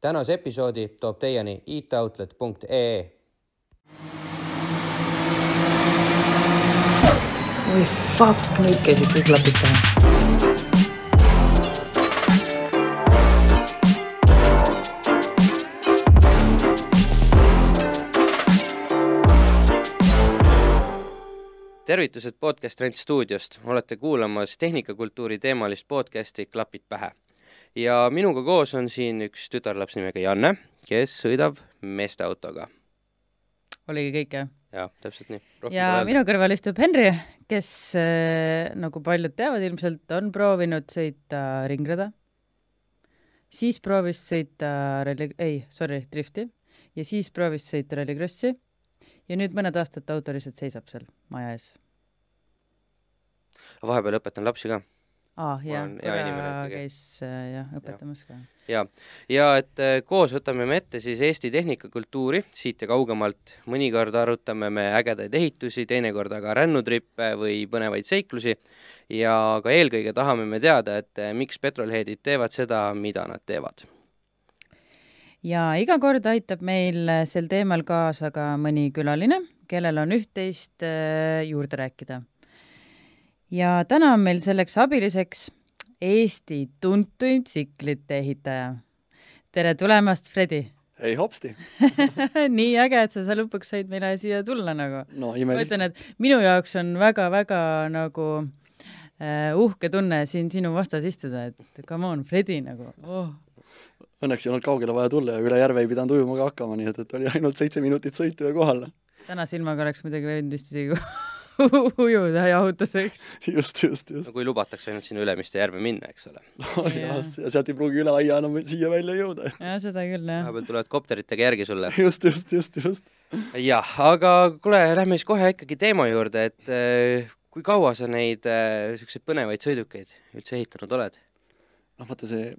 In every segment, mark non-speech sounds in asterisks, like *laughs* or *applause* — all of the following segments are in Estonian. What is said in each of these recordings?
tänase episoodi toob teieni itoutlet.ee. oi fuck, nüüd käisid kõik klapid pähe. tervitused podcast Rent stuudiost, olete kuulamas tehnikakultuuri teemalist podcasti Klapid pähe. Ja minuga koos on siin üks tütarlaps nimega Janne, kes sõidab meeste autoga. oligi kõik, jah? jah, täpselt nii. ja minu kõrval istub Henri, kes äh, nagu paljud teavad ilmselt, on proovinud sõita ringrada, siis proovis sõita ralli, ei, sorry, drifti ja siis proovis sõita rallikrossi ja nüüd mõned aastad ta auto lihtsalt seisab seal maja ees. vahepeal õpetan lapsi ka. Aa, jah, ikkagi. käis äh, jah, õpetamas ka. ja, ja et äh, koos võtame me ette siis Eesti tehnikakultuuri siit ja kaugemalt, mõnikord arutame me ägedaid ehitusi, teinekord aga rännutrippe või põnevaid seiklusi ja ka eelkõige tahame me teada, et äh, miks petrolheadid teevad seda, mida nad teevad. ja iga kord aitab meil sel teemal kaasa ka mõni külaline, kellel on üht-teist juurde rääkida. Ja täna on meil selleks abiliseks Eesti tuntuim tsiklite ehitaja. tere tulemast, Fredi! ei hopsti, *laughs* nii äge, et sa sa lõpuks said meile siia tulla nagu. no ma ütlen, et minu jaoks on väga-väga nagu äh, uhke tunne siin sinu vastas istuda, et come on, Fredi nagu oh. Õnneks ei olnud kaugele vaja tulla ja üle järve ei pidanud ujuma ka hakkama, nii et, et oli ainult seitse minutit sõitu ja kohal. tänase ilmaga oleks muidugi võinud vist isegi *laughs* ujuda jahutuseks. just, just, just. no kui lubatakse ainult sinna Ülemiste järve minna, eks ole. *laughs* no ja sealt ei pruugi üle aia enam siia välja jõuda. *laughs* jah, seda küll, jah. vahepeal tulevad kopteritega järgi sulle. *laughs* just, just, just, just. jah, aga kuule, lähme siis kohe ikkagi teema juurde, et äh, kui kaua sa neid niisuguseid põnevaid sõidukeid üldse ehitanud oled? noh, vaata see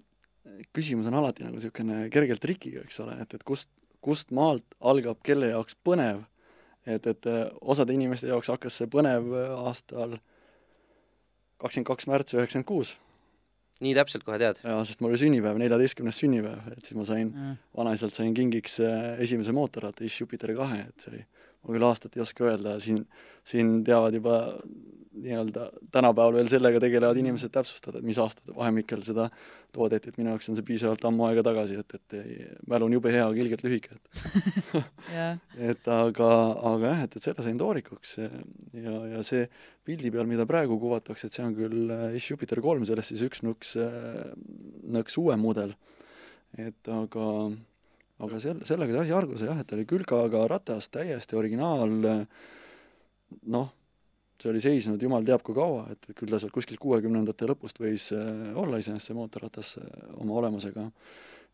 küsimus on alati nagu niisugune kergelt trikiga, eks ole, et, et kust, kust maalt algab kelle jaoks põnev. Et, et äh, osade inimeste jaoks hakkas see põnev äh, aastal kakskümmend kaks märts üheksakümmend kuus. nii täpselt kohe tead? jaa, sest mul oli sünnipäev, neljateistkümnes sünnipäev, et siis ma sain Mm. vanaisalt sain kingiks äh, esimese mootorratta Jupiter kahe, et see oli, ma küll aastat ei oska öelda, siin, siin teavad juba nii-öelda tänapäeval veel sellega tegelevad inimesed täpsustada, et mis aastate vahemikel seda toodeti, et minu jaoks on see piisavalt ammu aega tagasi, et, et ei, mälu on jube hea, aga ilgelt lühike, et *laughs* *laughs* et aga, aga jah, et, et selle sain toorikuks ja, ja see pildi peal, mida praegu kuvatakse, et see on küll äh, Ish Jupiter kolm, sellest siis üks nõks, nõks uuem mudel. et aga, aga sel-, sellega see asi algas jah, et ta oli külgaga ratas, täiesti originaal, noh, see oli seisnud jumal teab kui kaua, et küll ta sealt kuskilt kuuekümnendate lõpust võis äh, olla iseenesest see mootorratas äh, oma olemusega.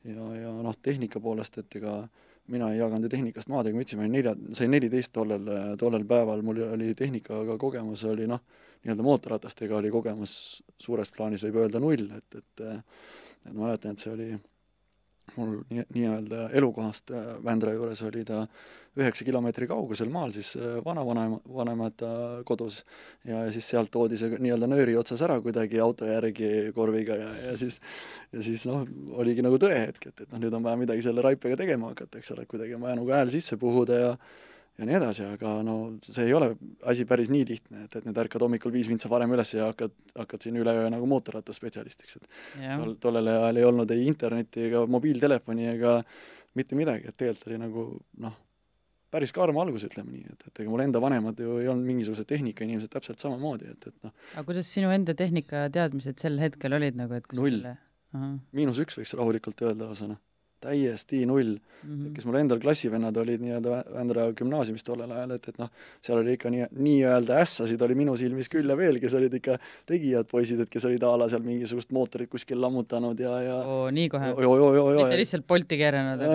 ja, ja noh, tehnika poolest, et ega mina ei jaganud ju tehnikast maad ega mütsi, ma olin nelja, sain neliteist tollel, tollel päeval, mul oli tehnikaga kogemus oli noh, nii-öelda mootorratastega oli kogemus suures plaanis võib öelda null, et, et et ma mäletan, et see oli mul nii, nii-öelda elukohast äh, Vändra juures oli ta üheksa kilomeetri kaugusel maal siis äh, vanavanem-, vanemate kodus. Ja, ja siis sealt toodi see nii-öelda nööri otsas ära kuidagi auto järgi korviga ja, ja siis ja siis noh, oligi nagu tõehetk, et, et noh, nüüd on vaja midagi selle raipega tegema hakata, eks ole, et kuidagi on vaja nagu hääl sisse puhuda ja ja nii edasi, aga no see ei ole asi päris nii lihtne, et, et nüüd ärkad hommikul viis vintsa varem üles ja hakkad, hakkad siin üleöö nagu mootorrattaspetsialistiks, et jah. tol, tollel ajal ei olnud ei internetti ega mobiiltelefoni ega mitte midagi, et tegelikult oli nagu noh, päris karm algus, ütleme nii, et, et ega mul enda vanemad ju ei olnud mingisugused tehnikainimesed täpselt samamoodi, et, et noh, aga kuidas sinu enda tehnikateadmised sel hetkel olid nagu, et Null. miinus üks võiks rahulikult öelda lausa noh, täiesti null mhm. kes mul endal klassivennad olid nii-öelda Vä- Vändra gümnaasiumis tollel ajal, et, et noh, seal oli ikka nii, nii-öelda ässasid oli minu silmis küll ja veel, kes olid ikka tegijad poisid, et kes olid a la seal mingisugust mootorit kuskil lammutanud ja, ja oo, nii kohe? mitte lihtsalt Bolti keeranud?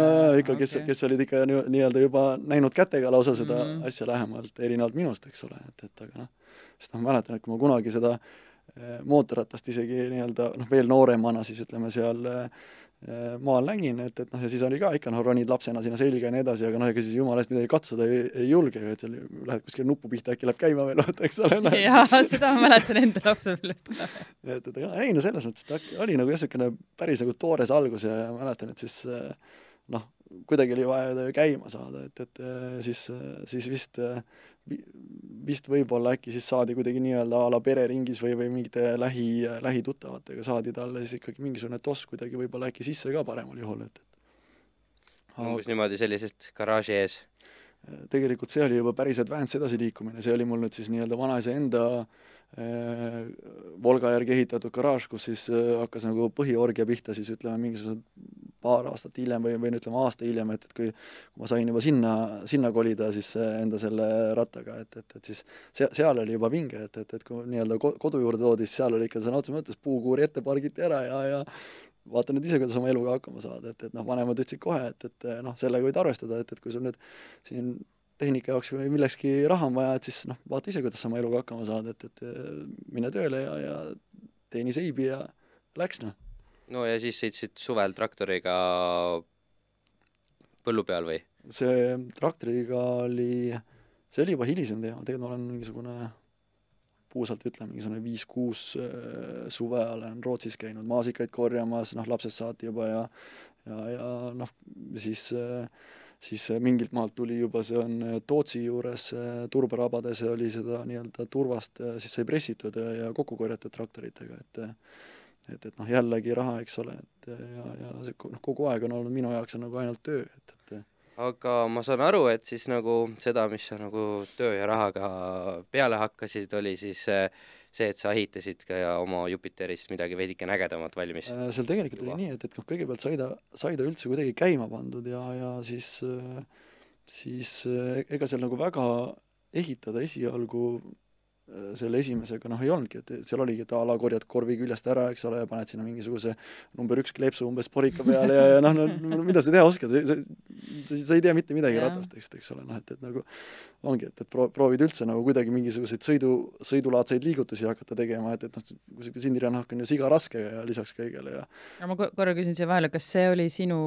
ikka, kes okay., kes olid ikka nii- nii-öelda juba näinud kätega lausa seda mm. -hmm. asja lähemalt, erinevalt minust, eks ole, et, et aga noh, sest noh, ma mäletan, et kui ma kunagi seda eh, mootorratast isegi nii-öelda noh, veel nooremana siis ütleme seal eh, maal nägin, et, et noh, ja siis oli ka ikka noh, ronid lapsena sinna selga ja nii edasi, aga noh, ega siis jumala eest midagi katsuda ei, ei julge ju, et seal lähed kuskile nupu pihta, äkki läheb käima veel, vaata, eks ole no.. jaa, seda ma mäletan enda lapsepõlvest ka. *laughs* et, et aga ei no selles mõttes, et oli nagu jah, niisugune päris nagu toores algus ja, mäletan, et siis noh, kuidagi oli vaja käima saada, et, et siis, siis vist vist võib-olla äkki siis saadi kuidagi nii-öelda a la pereringis või, või mingite lähi, lähituttavatega saadi talle siis ikkagi mingisugune toss kuidagi võib-olla äkki sisse ka paremal juhul, et, et umbes niimoodi selliselt garaaži ees? tegelikult see oli juba päris advanced edasiliikumine, see oli mul nüüd siis nii-öelda vanaisa enda äh, Volga järgi ehitatud garaaž, kus siis äh, hakkas nagu põhiorgia pihta siis ütleme, mingisugused paar aastat hiljem või, või no ütleme, aasta hiljem, et, et kui ma sain juba sinna, sinna kolida siis enda selle rattaga, et, et, et siis see, seal oli juba vinge, et, et, et kui nii-öelda kodu juurde toodi, siis seal oli ikka sõna otseses mõttes puukuuri ette pargiti ära ja, ja vaata nüüd ise, kuidas oma eluga hakkama saada, et, et noh, vanemad ütlesid kohe, et, et noh, sellega võid arvestada, et, et kui sul nüüd siin tehnika jaoks või millekski raha on vaja, et siis noh, vaata ise, kuidas sa oma eluga hakkama saad, et, et mine tööle ja, ja teeni seibi ja läks noh no ja siis sõitsid suvel traktoriga põllu peal või? see traktoriga oli, see oli juba hilisem teema, tegelikult ma olen mingisugune puusalt ütlen, mingisugune viis-kuus äh, suve olen Rootsis käinud maasikaid korjamas, noh, lapsest saati juba ja ja, ja noh, siis siis mingilt maalt tuli juba, see on Tootsi juures turberabades oli seda nii-öelda turvast, siis sai pressitud ja, ja kokku korjatud traktoritega, et et, et noh, jällegi raha, eks ole, et ja, ja see noh, kogu aeg on olnud minu jaoks on nagu ainult töö, et, et aga ma saan aru, et siis nagu seda, mis sa nagu töö ja rahaga peale hakkasid, oli siis see, et sa ehitasid ka ja oma Jupiterist midagi veidikene ägedamat valmis? Äh, seal tegelikult Juba. oli nii, et, et noh, kõigepealt sai ta, sai ta üldse kuidagi käima pandud ja, ja siis siis ega seal nagu väga ehitada esialgu Äh, selle esimesega noh, ei olnudki, et seal oligi, et a la korjad korvi küljest ära, eks ole, ja paned sinna mingisuguse number üks kleepsu umbes porika peale ja, ja noh, no mida sa teha oskad, sa, sa, sa ei tea mitte midagi yeah. ratastest, eks ole, noh et, et nagu ongi, et, et pro-, proovid üldse nagu kuidagi mingisuguseid sõidu, sõidulaadseid liigutusi hakata tegema, et, et noh, niisugune sindiranahk on ju siga raske ja lisaks kõigele ja aga ma korra küsin siia vahele, kas see oli sinu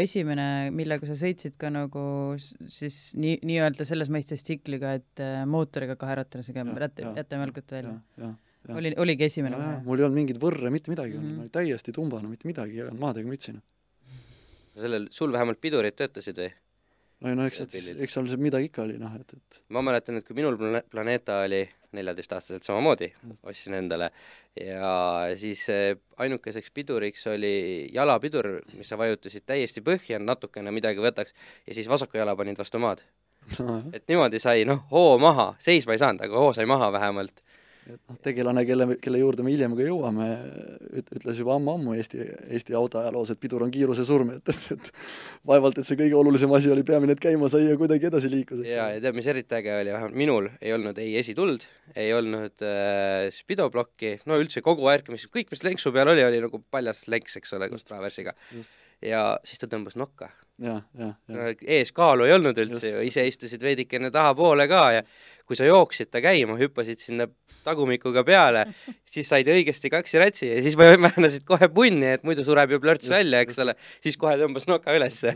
esimene, millega sa sõitsid ka nagu siis nii, nii-öelda selles mõistes tsikliga, et äh, mootoriga kaherattalasega ratta, jätamälgut välja? oli, oligi esimene kohe? mul ei olnud mingeid võrre, mitte midagi olnud mm, -hmm. ma olin täiesti tumbane, mitte midagi ei jaganud maadega mütsina. sellel, sul vähemalt pidurid töötasid või? no, no eks, eks seal midagi ikka oli, noh, et, et ma mäletan, et kui minul plane-, Planeta oli neljateistaastaselt samamoodi, ostsin endale, ja siis ainukeseks piduriks oli jalapidur, mis sa vajutasid täiesti põhja, natukene midagi võtaks, ja siis vasaku jala panid vastu maad. Et niimoodi sai, noh, hoo maha, seisma ei saanud, aga hoo sai maha vähemalt. Et noh, tegelane, kelle, kelle juurde me hiljem ka jõuame, ütles juba ammu-ammu Eesti, Eesti autoajaloos, et pidur on kiiruse surm, et, et, et vaevalt, et see kõige olulisem asi oli, peamine, et käima sai ja kuidagi edasi liikus, jaa, ja tead, mis eriti äge oli, vähemalt minul ei olnud ei esituld, ei olnud äh, spidoplokki, no üldse kogu värk, mis, kõik, mis lenksu peal oli, oli nagu paljas lenks, eks ole, koos traversiga. Ja siis ta tõmbas nokka. Ees kaalu ei olnud üldse ju, ise istusid veidikene tahapoole ka ja kui sa jooksid ta käima, hüppasid sinna tagumikuga peale, *laughs* siis said õigesti kaksi ratsi ja siis väänasid *laughs* kohe punni, et muidu sureb ju plörts välja, eks ole, siis kohe tõmbas noka ülesse.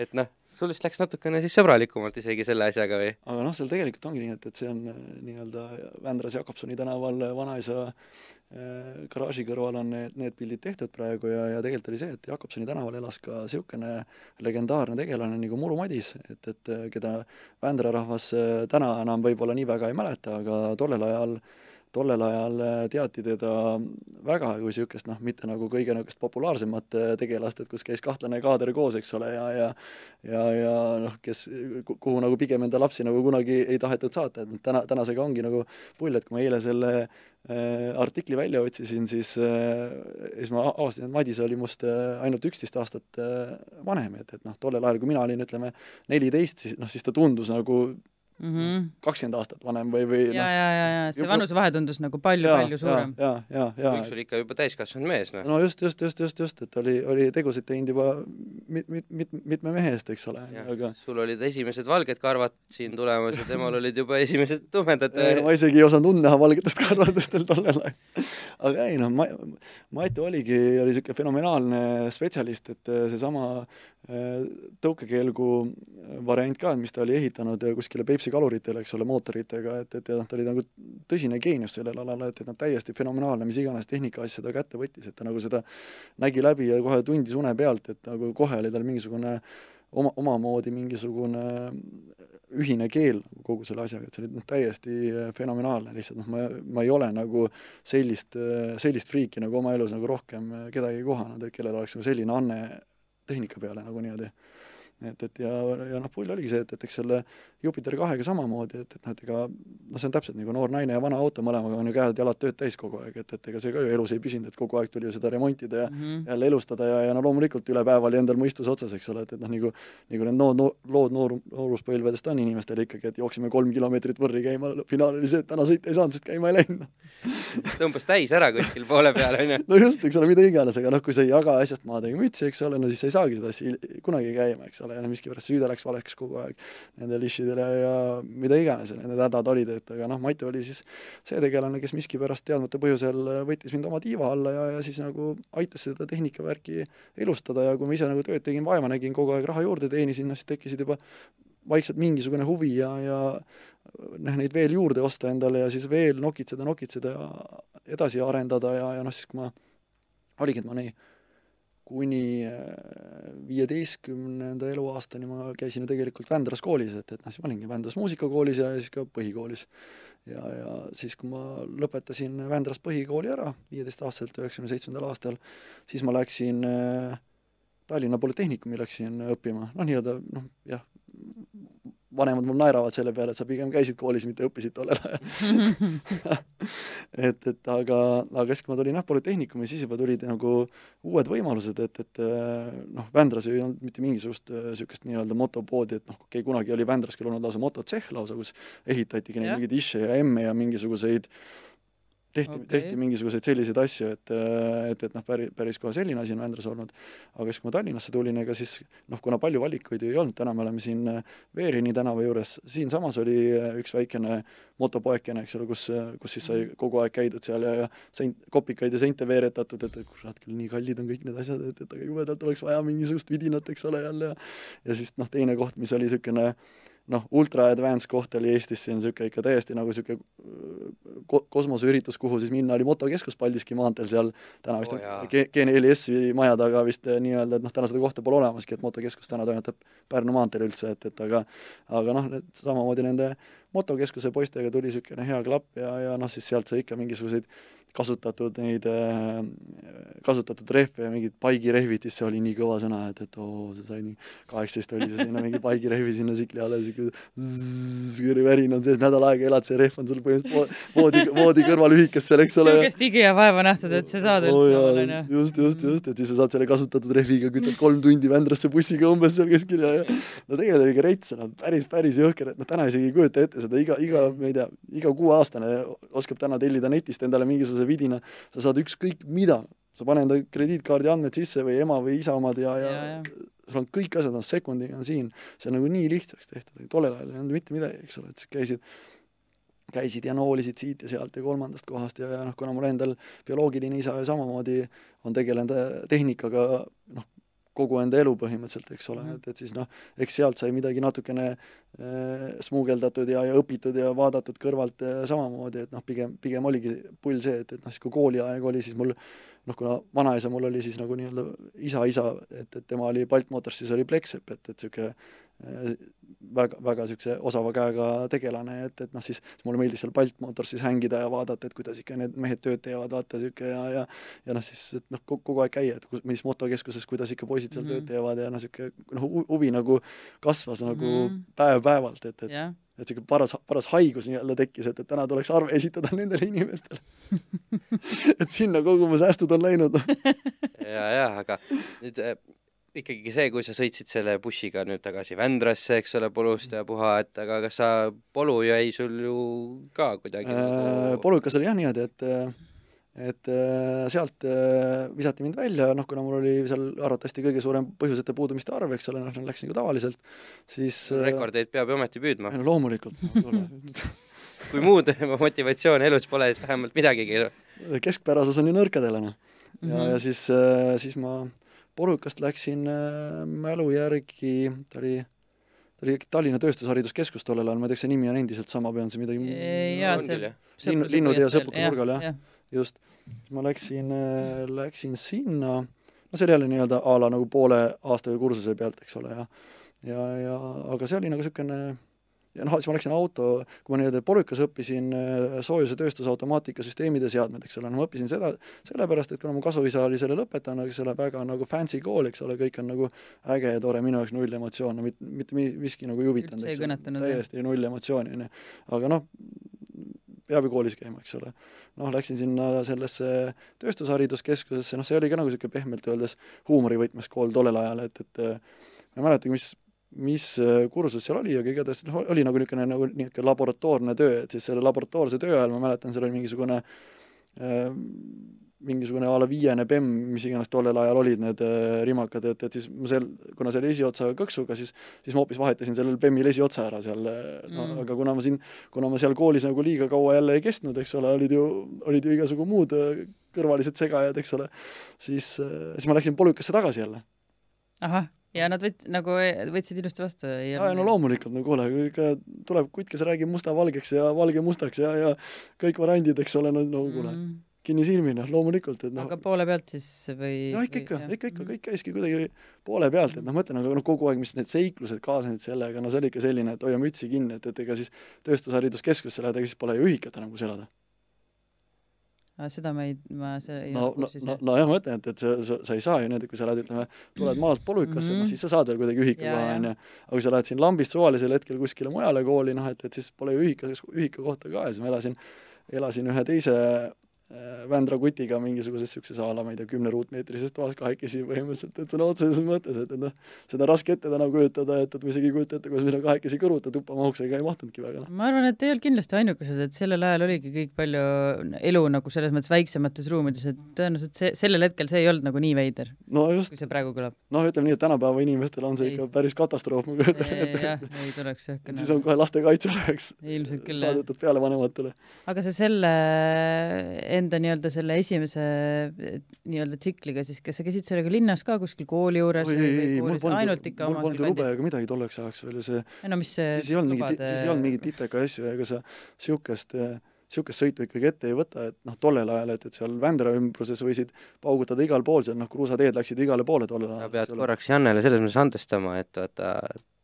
et noh, sul vist läks natukene siis sõbralikumalt isegi selle asjaga või? aga noh, seal tegelikult ongi nii, et, et see on äh, nii-öelda Vändras Jakobsoni tänaval vanaisa garaaži kõrval on need, need pildid tehtud praegu ja, ja tegelikult oli see, et Jakobsoni tänaval elas ka niisugune legendaarne tegelane nagu Muru Madis, et, et keda Vändra rahvas äh, täna enam võib-olla nii väga ei mäleta, aga tollel ajal äh, tollel ajal äh, teati teda väga kui niisugust noh, mitte nagu kõige niisugust populaarsemat äh, tegelast, et kus käis kahtlane kaader koos, eks ole, ja ja ja, ja noh, kes, kuhu nagu pigem enda lapsi nagu kunagi ei tahetud saata, et täna, tänasega ongi nagu pull, et kui ma eile selle äh, artikli välja otsisin, siis siis ma avastasin, et Madis oli must ainult üksteist aastat vanem, et, et noh, tollel ajal, kui mina olin, ütleme, neliteist, siis noh, siis ta tundus nagu. Kakskümmend mm -hmm. aastat vanem või, või ja noh, ja, ja, ja see vanusevahe tundus nagu palju-palju suurem. ja, ja, ja. üks oli ikka juba täiskasvanud mees, noh. no just, just, just, just, just, et oli, oli tegusid teinud juba mit-, mit-, mit-, mitme mehe eest, eks ole, aga, sul olid esimesed valged karvad siin tulemas ja temal olid juba esimesed tumedad no ma isegi ei osanud und näha valgetest karvadest veel tollel ajal. aga ei noh, ma, Mati oligi, oli niisugune fenomenaalne spetsialist, et äh, seesama äh, tõukekeelgu variant ka, mis ta oli ehitanud äh, kuskile Peipsi kaluritele, eks ole, mootoritega, et, et ja noh, ta oli nagu tõsine geenius sellel alal, et, et noh, täiesti fenomenaalne, mis iganes tehnikaasja ta kätte võttis, et ta nagu seda nägi läbi ja kohe tundis une pealt, et nagu kohe oli tal mingisugune oma, omamoodi mingisugune ühine keel kogu selle asjaga, et see oli noh, täiesti fenomenaalne lihtsalt noh, ma, ma ei ole nagu sellist, sellist friiki nagu oma elus nagu rohkem kedagi kohanud, et kellel oleks nagu selline anne tehnika peale nagu niimoodi. et, et ja, ja noh, pull oligi see, et, et eks selle Jupiter kahega samamoodi, et, et noh, et ega noh, see on täpselt nagu noor naine ja vana auto, mõlemaga on ju käed-jalad tööd täis kogu aeg, et, et ega see ka ju elus ei püsinud, et kogu aeg tuli ju seda remontida ja mm. -hmm. jälle elustada ja, ja no loomulikult üle päeva oli endal mõistus otsas, eks ole, et, et noh, nagu nagu need nood, lood noor, nooruspõlvedest on inimestel ikkagi, et jooksime kolm kilomeetrit võrri käima, finaal oli see, et täna sõita ei saanud, sest käima ei läinud. *laughs* tõmbas täis ära kuskil poole peal, onju. *laughs* no just, eks ole, mida iganes, aga noh, kui sa ei jaga asjast maad ega mütsi, eks ole, no siis sa ei saagi seda asja kunagi käima, eks ole, ja no miskipärast süüde läks valeks kogu aeg nendele ishidele ja mida iganes need hädad olid, et aga noh, Mati oli siis see tegelane, kes miskipärast teadmata põhjusel võttis mind oma tiiva alla ja, ja siis nagu aitas seda tehnikavärki elustada ja kui ma ise nagu tööd tegin, vaeva nägin, kogu aeg raha juurde teenisin, no siis tekkisid juba vaikselt mingisugune huvi ja, ja noh, neid veel juurde osta endale ja siis veel nokitseda, nokitseda ja edasi arendada ja, ja noh, siis kui ma, oligi, et ma nii kuni viieteistkümnenda eluaastani ma käisin ju tegelikult Vändras koolis, et, et noh, siis ma olingi Vändras muusikakoolis ja siis ka põhikoolis. ja, ja siis, kui ma lõpetasin Vändras põhikooli ära viieteistaastaselt, üheksakümne seitsmendal aastal, siis ma läksin äh, Tallinna Polütehnikumi läksin õppima, noh nii-öelda noh, jah, vanemad mul naeravad selle peale, et sa pigem käisid koolis, mitte õppisid tollel ajal. *laughs* et, et aga, aga siis, kui ma tulin jah, Polütehnikumi, siis juba tulid nagu uued võimalused, et, et äh, noh, Vändras ei olnud mitte mingisugust niisugust nii-öelda motopoodi, et noh, okei okay,, kunagi oli Vändras küll olnud lausa mototsehh lausa, kus ehitatigi neid mingeid išše ja emme ja mingisuguseid tehti okay., tehti mingisuguseid selliseid asju, et, et, et noh, päris, päris kohe selline asi on Vändras olnud. aga siis, kui ma Tallinnasse tulin, ega siis noh, kuna palju valikuid ju ei olnud, täna me oleme siin äh, Veerini tänava juures, siinsamas oli äh, üks väikene motopoekene, eks ole, kus, kus siis sai kogu aeg käidud seal ja, ja seint, kopikaid ja sente veeretatud, et, et kurat küll nii kallid on kõik need asjad, et, et aga jubedalt oleks vaja mingisugust vidinat, eks ole, jälle ja ja siis noh, teine koht, mis oli niisugune noh, ultra advanced koht oli Eestis, on niisugune ikka täiesti nagu niisugune ko-, kosmoseüritus, kuhu siis minna, oli motokeskus Paldiski maanteel seal. Täna vist oh, G- G4S-i maja taga vist eh, nii-öelda, et noh, täna seda kohta pole olemaski, et motokeskus täna toimetab Pärnu maanteel üldse, et, et aga aga noh, need samamoodi nende motokeskuse poistega tuli niisugune hea klapp ja, ja noh, siis sealt sai ikka mingisuguseid kasutatud neid äh, kasutatud rehve ja mingid paigirehvid, siis see oli nii kõva sõna, et, et oo, sa said nii kaheksateist oli see sinna mingi paigirehvi sinna sikli alla, siuke värin on sees, nädal aega elad, see rehv on sul põhimõtteliselt vo- voodi, voodi kõrval ühikas seal, eks ole. niisugust higi ja vaeva nähtud, et see saada Oo üldse jaa, omale, onju. just, just, just, et siis sa saad selle kasutatud rehviga, kütad kolm tundi Vändrasse bussiga umbes seal kuskil ja, ja no tegelikult oli ikka rets, no päris, päris jõhker, et noh, täna isegi ei kujuta ette seda iga, iga, ma ei tea, iga kuueaastane oskab täna tellida netist endale mingisuguse vidina, sa saad ükskõik mida, sa pane enda krediitkaardi andmed sisse või ema või isa omad ja, ja, Ja, ja, sul on kõik asjad on sekundiga on siin, see on nagu nii lihtsaks tehtud, tollel ajal ei olnud mitte midagi, eks ole, et siis käisid käisid ja noolisid siit ja sealt ja kolmandast kohast ja, ja noh, kuna mul endal bioloogiline isa ju samamoodi on tegelenud äh, tehnikaga noh, kogu enda elu põhimõtteliselt, eks ole Mhm. et, et siis noh, eks sealt sai midagi natukene äh, smuugeldatud ja, ja õpitud ja vaadatud kõrvalt äh, samamoodi, et noh, pigem, pigem oligi pull see, et, et noh, siis kui kooliaeg oli, siis mul noh, kuna vanaisa mul oli siis nagu nii-öelda isa isa, et, et tema oli Baltmotors, siis oli Plexep, et, et niisugune väga, väga niisuguse osava käega tegelane, et, et noh, siis, mulle meeldis seal Baltmotorsis hängida ja vaadata, et kuidas ikka need mehed tööd teevad, vaata niisugune ja, ja ja noh, siis et noh, kogu aeg käia, et kus, mis motokeskuses, kuidas ikka poisid seal mm -hmm. Mhm. tööd teevad ja noh, niisugune noh, huvi nagu kasvas nagu mm Mhm. -hmm. päev-päevalt, et, et jah, et niisugune paras, paras haigus nii-öelda tekkis, et, et täna tuleks arve esitada *laughs* nendele inimestele *laughs* et sinna kogu mu säästud on läinud. *laughs* ja, ja aga nüüd äh, ikkagi see, kui sa sõitsid selle bussiga nüüd tagasi Vändrasse, eks ole, Polust ja puha, et aga kas sa, Polu jäi sul ju ka kuidagi Äh, nagu Polukas oli jah niimoodi, et äh, et äh, sealt äh, visati mind välja, noh kuna mul oli seal arvatavasti kõige suurem põhjuseta puudumiste arv, eks ole, noh läks nagu tavaliselt, siis äh, rekordeid peab ju ometi püüdma no loomulikult no, *laughs* kui muud *laughs* motivatsiooni elus pole, siis vähemalt midagigi. keskpärasus on ju nõrkadele, noh. ja mm. -hmm. ja siis, siis ma polükast läksin äh, mälu järgi, ta oli, ta oli Tallinna Tööstushariduskeskus tollel ajal, ma ei tea, kas see nimi on endiselt sama või on see midagi jaa, on see. Linnu- Linnutee ja Sõpruke nurgal, jah. jah. just, ma läksin, läksin sinna, no see oli jälle nii-öelda a la nagu poole aasta kursuse pealt, eks ole, ja ja, ja aga see oli nagu niisugune ja noh, siis ma läksin auto, kui ma nii-öelda polükas õppisin äh, soojuse tööstuse automaatika süsteemide seadmed, eks ole, no ma õppisin seda sellepärast, et kuna mu kasuisa oli selle lõpetanud, eks ole, väga nagu fancy kool, eks ole, kõik on nagu äge ja tore, minu jaoks null emotsioone, mitte, mitte mi- miski nagu ei huvitanud, eks ole täiesti null emotsiooni, on ju. aga noh, peab ju koolis käima, eks ole. noh, läksin sinna sellesse tööstushariduskeskusesse, noh, see oli ka nagu niisugune pehmelt öeldes huumorivõtmes kool tollel ajal, et, et äh, ma ei mäletagi, mis mis äh, kursus seal oli, aga igatahes noh, oli nagu niisugune nagu niisugune laboratoorne töö, et siis selle laboratoorse töö ajal ma mäletan, seal oli mingisugune äh, mingisugune a la viiene bemm, mis iganes tollel ajal olid need äh, rimakad, et, et siis ma seal, kuna see oli esiotsaga kõksuga, siis siis ma hoopis vahetasin sellel bemmil esiotsa ära seal, no Mm. aga kuna ma siin, kuna ma seal koolis nagu liiga kaua jälle ei kestnud, eks ole, olid ju, olid ju igasugu muud äh, kõrvalised segajad, eks ole, siis, siis ma läksin polükasse tagasi jälle. ahah, ja nad võt-, nagu võtsid ilusti vastu? ja no loomulikult, no kuule, ikka tuleb kutt, kes räägib musta valgeks ja valge mustaks ja, ja kõik variandid, eks ole, no, no kuule mm., kinnisilmi, noh, loomulikult, et noh aga poole pealt siis või? jah, ikka, ikka, ikka, ikka, kõik käiski kuidagi poole pealt, et noh, ma ütlen, aga noh, kogu aeg, mis need seiklused kaasnesid sellega, no see oli ikka selline, et hoia mütsi kinni, et, et ega siis tööstushariduskeskusse lähed, ega siis pole ju ühikat enam, kus elada seda ma ei, ma see ei no, no, no, nojah, ma ütlen, et, et sa, sa, sa ei saa ju niimoodi, kui sa lähed, ütleme, tuled maalt polükasse mm, -hmm. noh siis sa saad veel kuidagi ühika koha, on ju, aga kui sa lähed siin lambist suvalisel hetkel kuskile mujale kooli, noh et, et siis pole ju ühika, ühika kohta ka ja siis ma elasin, elasin ühe teise Vändra kutiga mingisuguses niisuguses a la, ma ei tea, kümne ruutmeetrises toas kahekesi põhimõtteliselt, et sõna otseses mõttes, et, et noh, seda on raske ette täna kujutada, et, et ma isegi ei kujuta ette, kuidas me sinna kahekesi kõrvuta tuppa mahuks, ega ei mahtunudki väga. ma arvan, et ei olnud kindlasti ainukesed, et sellel ajal oligi kõik palju elu nagu selles mõttes väiksemates ruumides, et tõenäoliselt see, sellel hetkel see ei olnud nagu nii veider no, kui see praegu kõlab. noh, ütleme nii, et tänapäeva inimestel on see ei. ikka päris katastroof, ma kujutan ette. jah, ei tuleks jah. siis on kohe lastekaitse oleks saadetud peale vanematele. aga sa selle enda nii-öelda selle esimese nii-öelda tsikliga siis, kas sa käisid sellega linnas ka kuskil kooli juures? ei, ei, ei, mul polnud, ainult ikka mul polnud lube ega midagi tolleks ajaks veel ja see no mis see siis ei olnud mingit, siis ei olnud mingit ITK asju ja ega sa niisugust niisugust sõitu ikkagi ette ei võta, et noh, tollel ajal, et, et seal Vändra ümbruses võisid paugutada igal pool, seal noh, kruusateed läksid igale poole tollel ajal. sa pead korraks Jannele selles mõttes andestama, et vaata,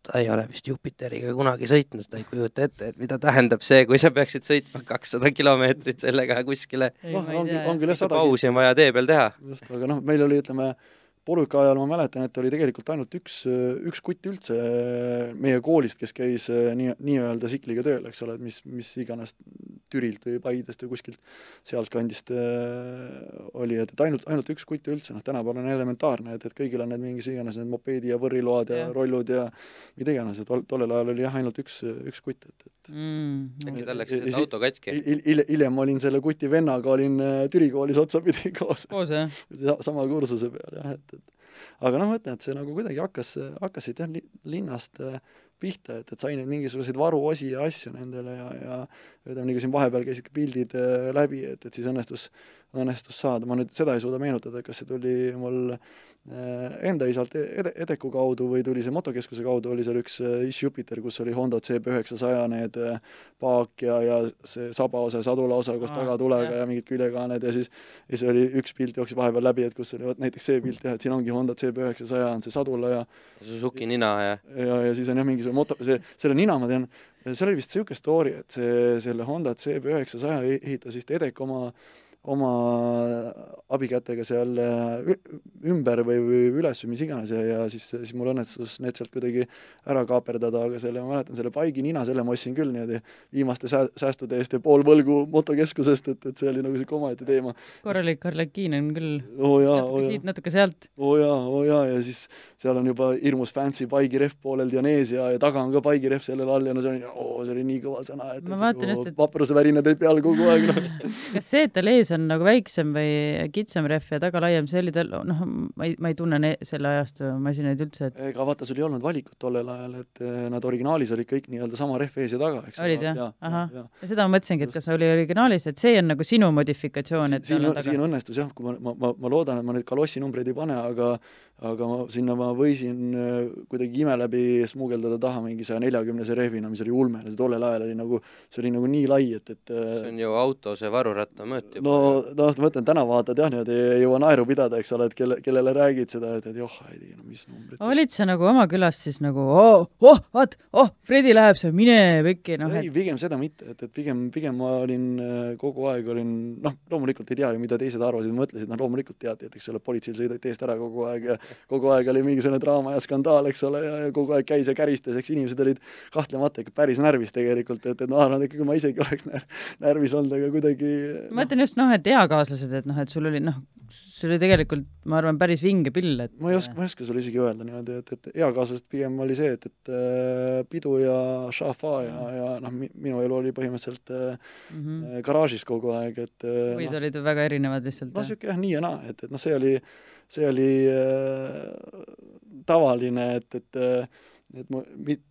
ta ei ole vist Jupiteriga kunagi sõitnud, ta ei kujuta ette, et mida tähendab see, kui sa peaksid sõitma kakssada kilomeetrit sellega kuskile. noh, on, on küll jah sada pausi on vaja tee peal teha. just, aga noh, meil oli, ütleme, polüka ajal ma mäletan, et oli tegelikult ainult üks, üks kutt üldse meie koolist, kes käis nii, nii-öelda sikliga tööl, eks ole, et mis, mis iganes Türilt või Paidest või kuskilt sealtkandist oli, et, et ainult, ainult üks kutt üldse, noh tänapäeval on elementaarne, et, et kõigil on need mingis iganes need mopeedi ja võrriload ja, ja rollud ja mida iganes, et tol, tollel ajal oli jah, ainult üks, üks kutt, et, et mm, äkki tal läks il, auto katki il,? hiljem il, il, olin selle kuti vennaga, olin Türi koolis otsapidi *laughs* koos. koos, jah? sama kursuse peal, jah, et, et aga noh, ma ütlen, et see nagu kuidagi hakkas, hakkasid jah, linnast pihta, et, et sai neid mingisuguseid varuosi ja asju nendele ja, ja ütleme kui siin vahepeal käisid ka pildid läbi, et, et siis õnnestus, õnnestus saada, ma nüüd seda ei suuda meenutada, kas see tuli mul enda isalt ede, Edeku kaudu või tuli see motokeskuse kaudu, oli seal üks Ish Jupiter, kus oli Honda CB900 need paak ja, ja see sabaosa ja sadulaosa koos tagatulega ja mingid küljekaaned ja siis ja siis oli üks pilt jooksis vahepeal läbi, et kus oli vot näiteks see pilt jah, et siin ongi Honda CB900 on see sadula ja Suzuki nina ja ja, ja siis on jah, mingisugune moto, see, selle nina ma tean, seal oli vist niisugune story, et see, selle Honda CB900 ehitas vist Edek oma oma abikätega seal ümber või, või üles või mis iganes ja, ja siis, siis mul õnnestus need sealt kuidagi ära kaaperdada, aga selle, ma mäletan, selle paigi nina, selle ma ostsin küll niimoodi viimaste sää-, säästude eest ja pool võlgu motokeskusest, et, et see oli nagu niisugune omaette teema. korralik Arlekiin on küll oh, natuke oh, siit, natuke sealt. oo oh, jaa, oo oh, jaa, ja siis seal on juba hirmus fancy paigirehv poolel Dionys ja, ja taga on ka paigirehv sellel all ja no see oli, oo, see oli nii kõva sõna, et, et vapruse värinad olid peal kogu aeg, noh *laughs* kas see, et tal ees ees on nagu väiksem või kitsam rehv ja taga laiem, see oli tal, noh, ma ei, ma ei tunne ne- selle ajastu masinaid üldse, et ega vaata, sul ei olnud valikut tollel ajal, et eh, nad originaalis olid kõik nii-öelda sama rehv ees ja taga, eks Olid, jah? ja, Ahah. ja, ja seda ma mõtlesingi, et kas oli originaalis, et see on nagu sinu modifikatsioon, et siin siin taga. õnnestus jah, kui ma, ma, ma, ma loodan, et ma nüüd kalossi numbreid ei pane, aga aga ma sinna ma võisin äh, kuidagi ime läbi smuugeldada taha mingi saja neljakümnese rehvina, mis oli ulme, see tollel ajal oli nagu, see oli nagu nii lai, et, et see äh, on ju auto see varuratta mõõt juba no, noh, ma mõtlen, täna vaatad jah, niimoodi ei jõua naeru pidada, eks ole, et kelle, kellele räägid seda, et, et joh, ei tea, no mis numbrid. olid sa nagu oma külas siis nagu oh, oh, vaat, oh, Fredi läheb seal, mine pekki, noh ei, et pigem seda mitte, et, et pigem, pigem ma olin äh, kogu aeg olin noh, loomulikult ei tea ju, mida teised arvasid, mõtlesid, noh loomulikult teati, et eks ole, politseil sõideti eest ära kogu aeg ja kogu aeg oli mingisugune draama ja skandaal, eks ole, ja, kogu aeg käis ja käristas, eks inimesed olid kahtlemata ikka päris närvis tegelikult, et, et ma arvan, et kui ma isegi oleks när, närvis olnud, aga kuidagi ma mõtlen just noh, et eakaaslased, et noh, et sul oli noh, sul oli tegelikult, ma arvan, päris vinge pill, et ma ei oska, ma ei oska sulle isegi öelda niimoodi, et, et eakaaslased pigem oli see, et, et äh, pidu ja šafa ja, ja noh, minu elu oli põhimõtteliselt äh, mm -hmm. garaažis kogu aeg, et äh, võid noh, olid väga erinevad lihtsalt no jah? sihuke jah, nii ja naa, et, et noh, see oli, see oli äh, tavaline, et, et et ma mit-,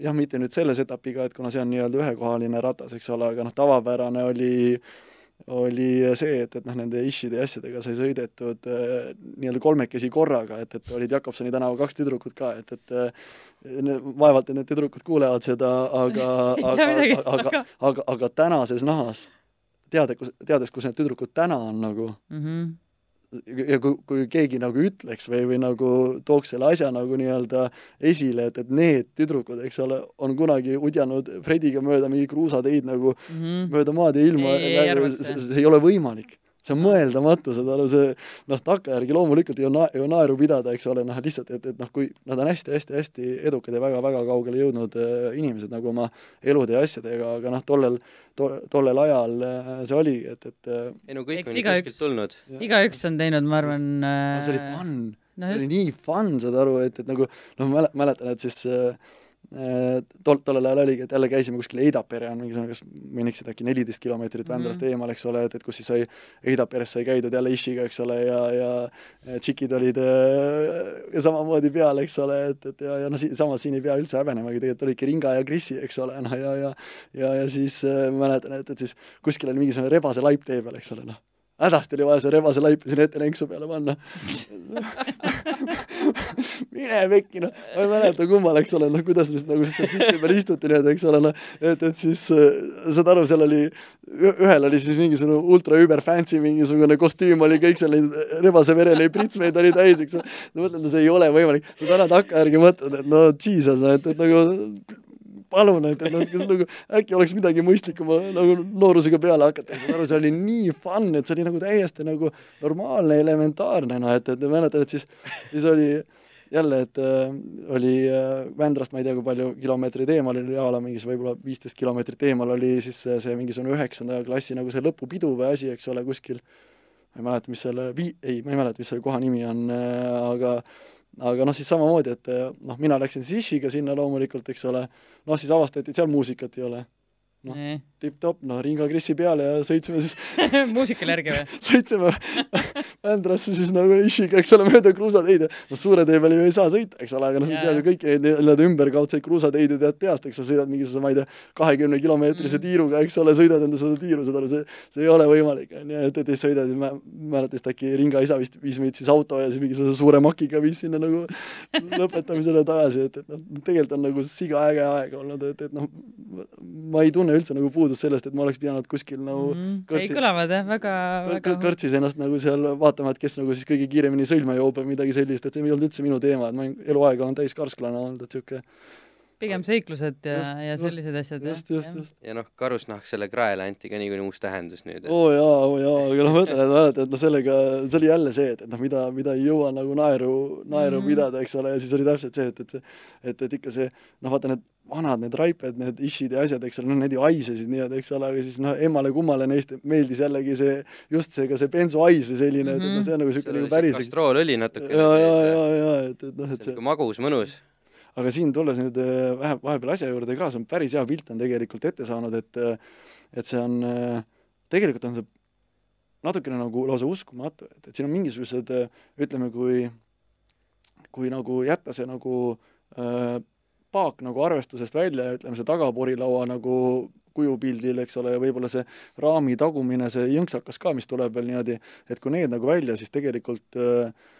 jah, mitte nüüd selles etapiga, et kuna see on nii-öelda ühekohaline ratas, eks ole, aga noh, tavapärane oli oli see, et, et noh, nende ishide ja asjadega sai sõidetud äh, nii-öelda kolmekesi korraga, et, et olid Jakobsoni tänava kaks tüdrukut ka, et, et äh, ne- vaevalt, et need tüdrukud kuulevad seda, *laughs* aga aga aga, aga, aga, aga tänases nahas, teada, kus, teades, kus need tüdrukud täna on nagu, mm. -hmm. Ja kui, kui keegi nagu ütleks või, või nagu tooks selle asja nagu nii-öelda esile, et, et need tüdrukud, eks ole, on kunagi udjanud Frediga mööda mingi kruusateid nagu Mm -hmm. mööda maad ja ilma see, see. see ei ole võimalik. See on mõeldamatu, saad aru, see noh, takkajärgi loomulikult ei na-, ju naeru pidada, eks ole, noh lihtsalt, et, et noh, kui nad on hästi-hästi-hästi edukad ja väga-väga kaugele jõudnud äh, inimesed nagu oma elude ja asjadega, aga noh, tollel to,, tollel ajal äh, see oli, et, et äh, ei no kõik Eks on ju kuskilt tulnud. igaüks on teinud, ma arvan no, see oli äh, fun. no see just. oli, nii fun, saad aru, et, et nagu noh, mäletan, et siis äh, äh, tol, tollel ajal oligi, et jälle käisime kuskil Eidapere on mingisugune, kas eksi, äkki neliteist kilomeetrit Vändrast mm -hmm. eemal, eks ole, et, et kus siis sai Eidaperes sai käidud jälle Ishiga, eks ole, ja, ja tšikid olid äh, ja samamoodi peal, eks ole, et, et ja, ja noh, samas siin ei pea üldse häbenemagi, tegelikult olidki Ringa ja Krissi, eks ole, noh ja, ja ja, ja siis äh, mäletan, et, et siis kuskil oli mingisugune rebase laip tee peal, eks ole, noh hädasti oli vaja see rebase laip sinna ette lenksu peale panna. Mine pekki, noh, ma ei mäleta, kummal, eks ole, noh, kuidas siis nagu seal siti peal istuti nii-öelda, eks ole, noh, et, et siis äh, saad aru, seal oli, ühel oli siis mingisugune ultra über fancy mingisugune kostüüm oli kõik seal neid rebase vereleib pritsmeid oli täis, eks ole, ma mõtlen, no see ei ole võimalik, sa täna takkajärgi mõtled, et no jesus, no et, et nagu palun, et, noh, kas nagu äkki oleks midagi mõistlikuma nagu noorusega peale hakata, saad aru, see oli nii fun, et see oli nagu täiesti nagu normaalne, elementaarne, noh et, et mäletan, et siis, siis oli jälle, et äh, oli äh, Vändrast ma ei tea, kui palju kilomeetreid eemal oli a la mingis võib-olla viisteist kilomeetrit eemal oli siis see, see mingisugune üheksanda klassi nagu see lõpupidu või asi, eks ole, kuskil. Ma ei mäleta, mis selle vii-, ei, ma ei mäleta, mis selle koha nimi on äh,, aga aga noh, siis samamoodi, et äh, noh, mina läksin siis Ishiga sinna loomulikult, eks ole, noh siis avastati, et seal muusikat ei ole. noh. nii tipp-topp, noh, Ringa Krissi peale ja sõitsime siis *laughs* muusikale järgi või? *laughs* sõitsime Vändrasse siis nagu Ishiga, eks ole, mööda kruusateid ja noh, suure tee peal ju ei saa sõita, eks ole, aga noh, sa tead ju kõiki neid nii-öelda ümberkaudseid kruusateid ju tead peast, eks sa sõidad mingisuguse, ma ei tea, kahekümne kilomeetrise Mm. tiiruga, eks ole, sõidad enda seda tiiru, saad aru, see see ei ole võimalik, on ju, et, et siis sõidad, ma mäletan vist äkki Ringa isa vist viis meid siis auto ja siis mingisuguse suure makiga viis sinna nagu lõpetamisele tagasi, et, et noh, tegelikult on nagu siga äge aeg olnud, et, et noh, ma ei tunne üldse nagu puudust sellest, et ma oleks pidanud kuskil nagu Mhm. ei kõrtsi- kõlavad jah, väga, väga kõrtsis ennast nagu seal vaatama, et kes nagu siis kõige kiiremini sõlme joob või midagi sellist, et see ei olnud üldse minu teema, et ma eluaeg olen täis karsklane olnud, et sihuke pigem seiklused ja, Just- ja just- sellised asjad just, just, just. ja noh, karusnahk selle kraele anti ka niikuinii uus tähendus nüüd, oo jaa, oo jaa, aga noh, ma ütlen, et mäletad, et noh, sellega, see oli jälle see, et, et noh, mida, mida ei jõua nagu naeru, naeru mm Mhm. -hmm. pidada, eks ole, ja siis oli täpselt see, et, et see, et, et ikka see noh, vaata need vanad need raiped, need ishid ja asjad, eks ole, noh, need ju haisesid nii-öelda, eks ole, aga siis noh, emmale-kummale neist meeldis jällegi see, just see ka see bensuhais või selline mm, -hmm. et, et noh, see on nagu sihuke seal nagu oli päris kastroolõli natuke ja, ja, ja, ja et, et noh, et see see niisugune magus, mõnus. Aga siin tulles nüüd äh, vähe, vahepeal asja juurde ka, see on päris hea pilt on tegelikult ette saanud, et äh, et see on, tegelikult on see natukene nagu lausa uskumatu, et, et siin on mingisugused ütleme, kui kui nagu jätta see nagu äh, paak nagu arvestusest välja ja ütleme, see tagaporilaua nagu kujupildil, eks ole, ja võib-olla see raami tagumine, see jõnksakas ka, mis tuleb veel niimoodi, et kui need nagu välja, siis tegelikult äh,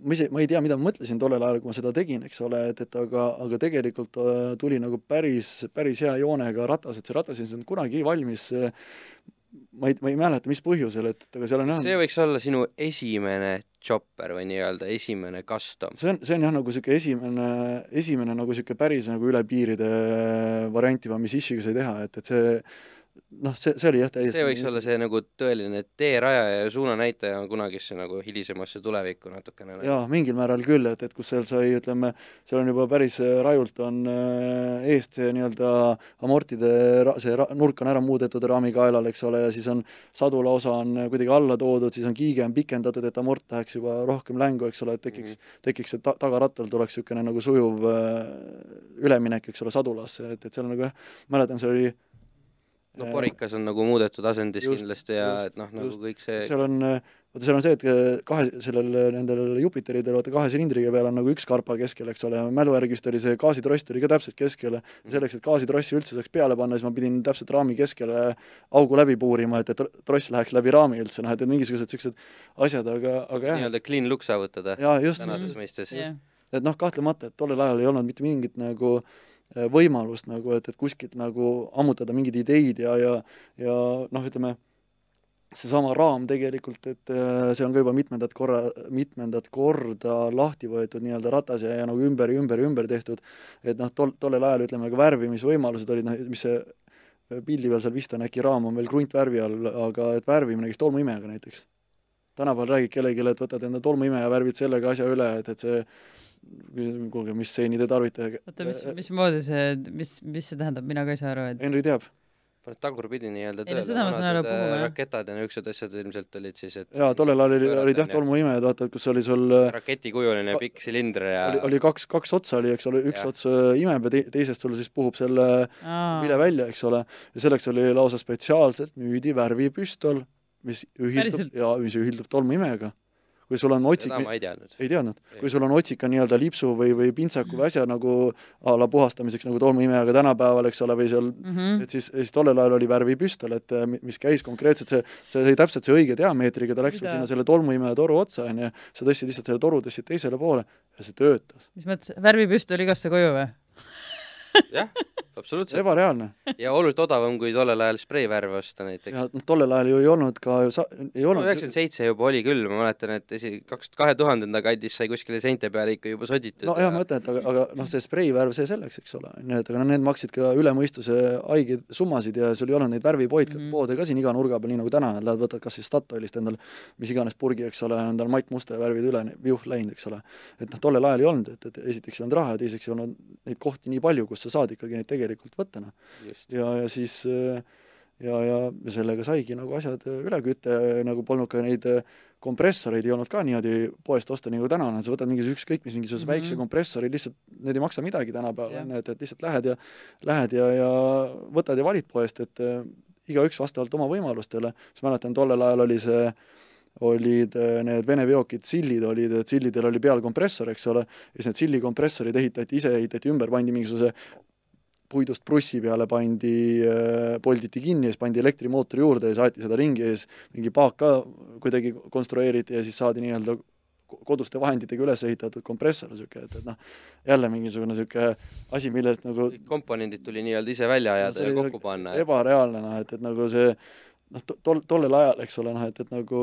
ma ise, ma ei tea, mida ma mõtlesin tollel ajal, kui ma seda tegin, eks ole, et, et aga, aga tegelikult äh, tuli nagu päris, päris hea joonega ratas, et see ratas ei saanud kunagi valmis äh, ma ei, ma ei mäleta, mis põhjusel, et, et aga seal on jah see võiks olla sinu esimene chopper või nii-öelda esimene custom? see on, see on jah, nagu niisugune esimene, esimene nagu niisugune päris nagu üle piiride varianti, mis Ishiga sai teha, et, et see noh, see, see oli jah täiesti see võiks olla see nagu tõeline teerajaja ja suunanäitaja kunagisse nagu hilisemasse tulevikku natukene nagu.. jaa, mingil määral küll, et, et kus seal sai, ütleme, seal on juba päris äh, rajult on äh, eest see nii-öelda amortide, see ra, nurk on ära muudetud raamikaelal, eks ole, ja siis on sadula osa on kuidagi alla toodud, siis on kiige on pikendatud, et amort läheks juba rohkem längu, eks ole, et tekiks mm, -hmm. tekiks see ta-, tagarattal tuleks niisugune nagu sujuv äh, üleminek, eks ole, sadulasse, et, et seal nagu jah, mäletan, seal oli no Porikas on nagu muudetud asendis just, kindlasti ja just, et noh, nagu kõik see seal on, vaata seal on see, et kahe, sellel, nendel Jupiteridel vaata kahe silindriga peal on nagu üks karpa keskel, eks ole, mälu järgi vist oli see gaasitross tuli ka täpselt keskele. selleks, et gaasitrossi üldse saaks peale panna, siis ma pidin täpselt raami keskele augu läbi puurima, et, et tross läheks läbi raami üldse, noh, et, et mingisugused niisugused asjad, aga, aga jah. nii-öelda clean look saavutada. jaa, just. tänases mõistes. et noh, kahtlemata, et tollel ajal ei olnud mitte mingit nagu äh, Äh, võimalust nagu, et, et kuskilt nagu ammutada mingeid ideid ja, ja, ja noh, ütleme, seesama raam tegelikult, et äh, see on ka juba mitmendat korra, mitmendat korda lahti võetud nii-öelda ratas ja, ja nagu ümber ja ümber ja ümber tehtud, et noh, tol, tollel ajal ütleme ka värvimisvõimalused olid noh, mis see pildi peal seal vist on, äkki raam on veel kruntvärvi all, aga et värvimine käis tolmuimega näiteks. tänapäeval räägid kellelegi, et võtad enda tolmuimeja, värvid sellega asja üle, et, et see kuulge, mis seeni te tarvitate? oota, mis, mismoodi see, mis, mis see tähendab, mina ka ei saa aru, et Henri teab. Paned tagurpidi nii-öelda tööle, vanad äh, raketad ja niisugused asjad ilmselt olid siis, et jaa, tollel ajal oli, olid jah tolmuimed, vaata, kus oli sul äh, raketikujuline pikk silinder ja oli, oli kaks, kaks otsa oli, eks ole, üks ja. ots äh, imeb ja te, teisest sul siis puhub selle vile välja, eks ole, ja selleks oli lausa spetsiaalselt müüdi värvipüstol, mis ühildub, jaa, mis ühildub tolmuimega kui sul on otsik seda ma ei teadnud. ei teadnud? kui sul on otsika nii-öelda lipsu või, või pintsaku või asja nagu a la puhastamiseks nagu tolmuimejaga tänapäeval, eks ole, või seal mm, -hmm. et siis, siis tollel ajal oli värvipüstol, et mis käis konkreetselt, see, see sai täpselt see õige diameetriga, ta läks sul sinna selle tolmuimeja toru otsa, on ju, sa tõstsid lihtsalt selle toru, tõstsid teisele poole ja see töötas. mis mõttes, värvipüstol igasse koju või? Jah, absoluutselt. ebareaalne. ja oluliselt odavam kui tollel ajal spreivärve osta näiteks. ja noh, tollel ajal ju ei olnud ka ju sa-, ei olnud üheksakümmend seitse juba oli küll, ma mäletan, et esi-, kaks, kahe tuhandenda kandis sai kuskile seinte peale ikka juba soditud. no ja ma mõtlen, et aga, aga noh, see spreivärv, see selleks, eks ole, on ju, et aga noh, need maksid ka üle mõistuse haigeid summasid ja sul ei olnud neid värvipoid mm, -hmm. poode ka siin iga nurga peal, nii nagu täna, nad lähevad, võtad kas siis Statoilist endale mis iganes purgi, eks ole, endale Mait Musta värvid üle, viuh läinud, eks ole. et noh, tollel ajal ei olnud, et, et esiteks ei olnud raha ja teiseks ei olnud neid kohti nii palju, kus sa saad ikkagi neid tegelikult võtta, noh. ja, ja siis ja, ja sellega saigi nagu asjad üle kütta, nagu polnud ka neid kompressoreid ei olnud ka niimoodi poest osta, nagu täna on, sa võtad mingisuguse ükskõik mis mingisuguse mm -hmm. väikse kompressori, lihtsalt need ei maksa midagi tänapäeval, on ju, et, et lihtsalt lähed ja lähed ja, ja võtad ja valid poest, et äh, igaüks vastavalt oma võimalustele, siis mäletan, tollel ajal oli see olid need Vene veokid, sillid olid, et sillidel oli peal kompressor, eks ole, ja siis need sillikompressorid ehitati, ise ehitati ümber, pandi mingisuguse puidust prussi peale pandi, äh, polditi kinni ja siis pandi elektrimootor juurde ja saeti seda ringi ja siis mingi paak ka kuidagi konstrueeriti ja siis saadi nii-öelda koduste vahenditega üles ehitatud kompressor, niisugune, et, et noh, jälle mingisugune niisugune asi, millest nagu komponendid tuli nii-öelda ise välja ajada ja kokku panna. ebareaalne, noh, et, et nagu see noh, tol, tollel ajal, eks ole, noh et, et nagu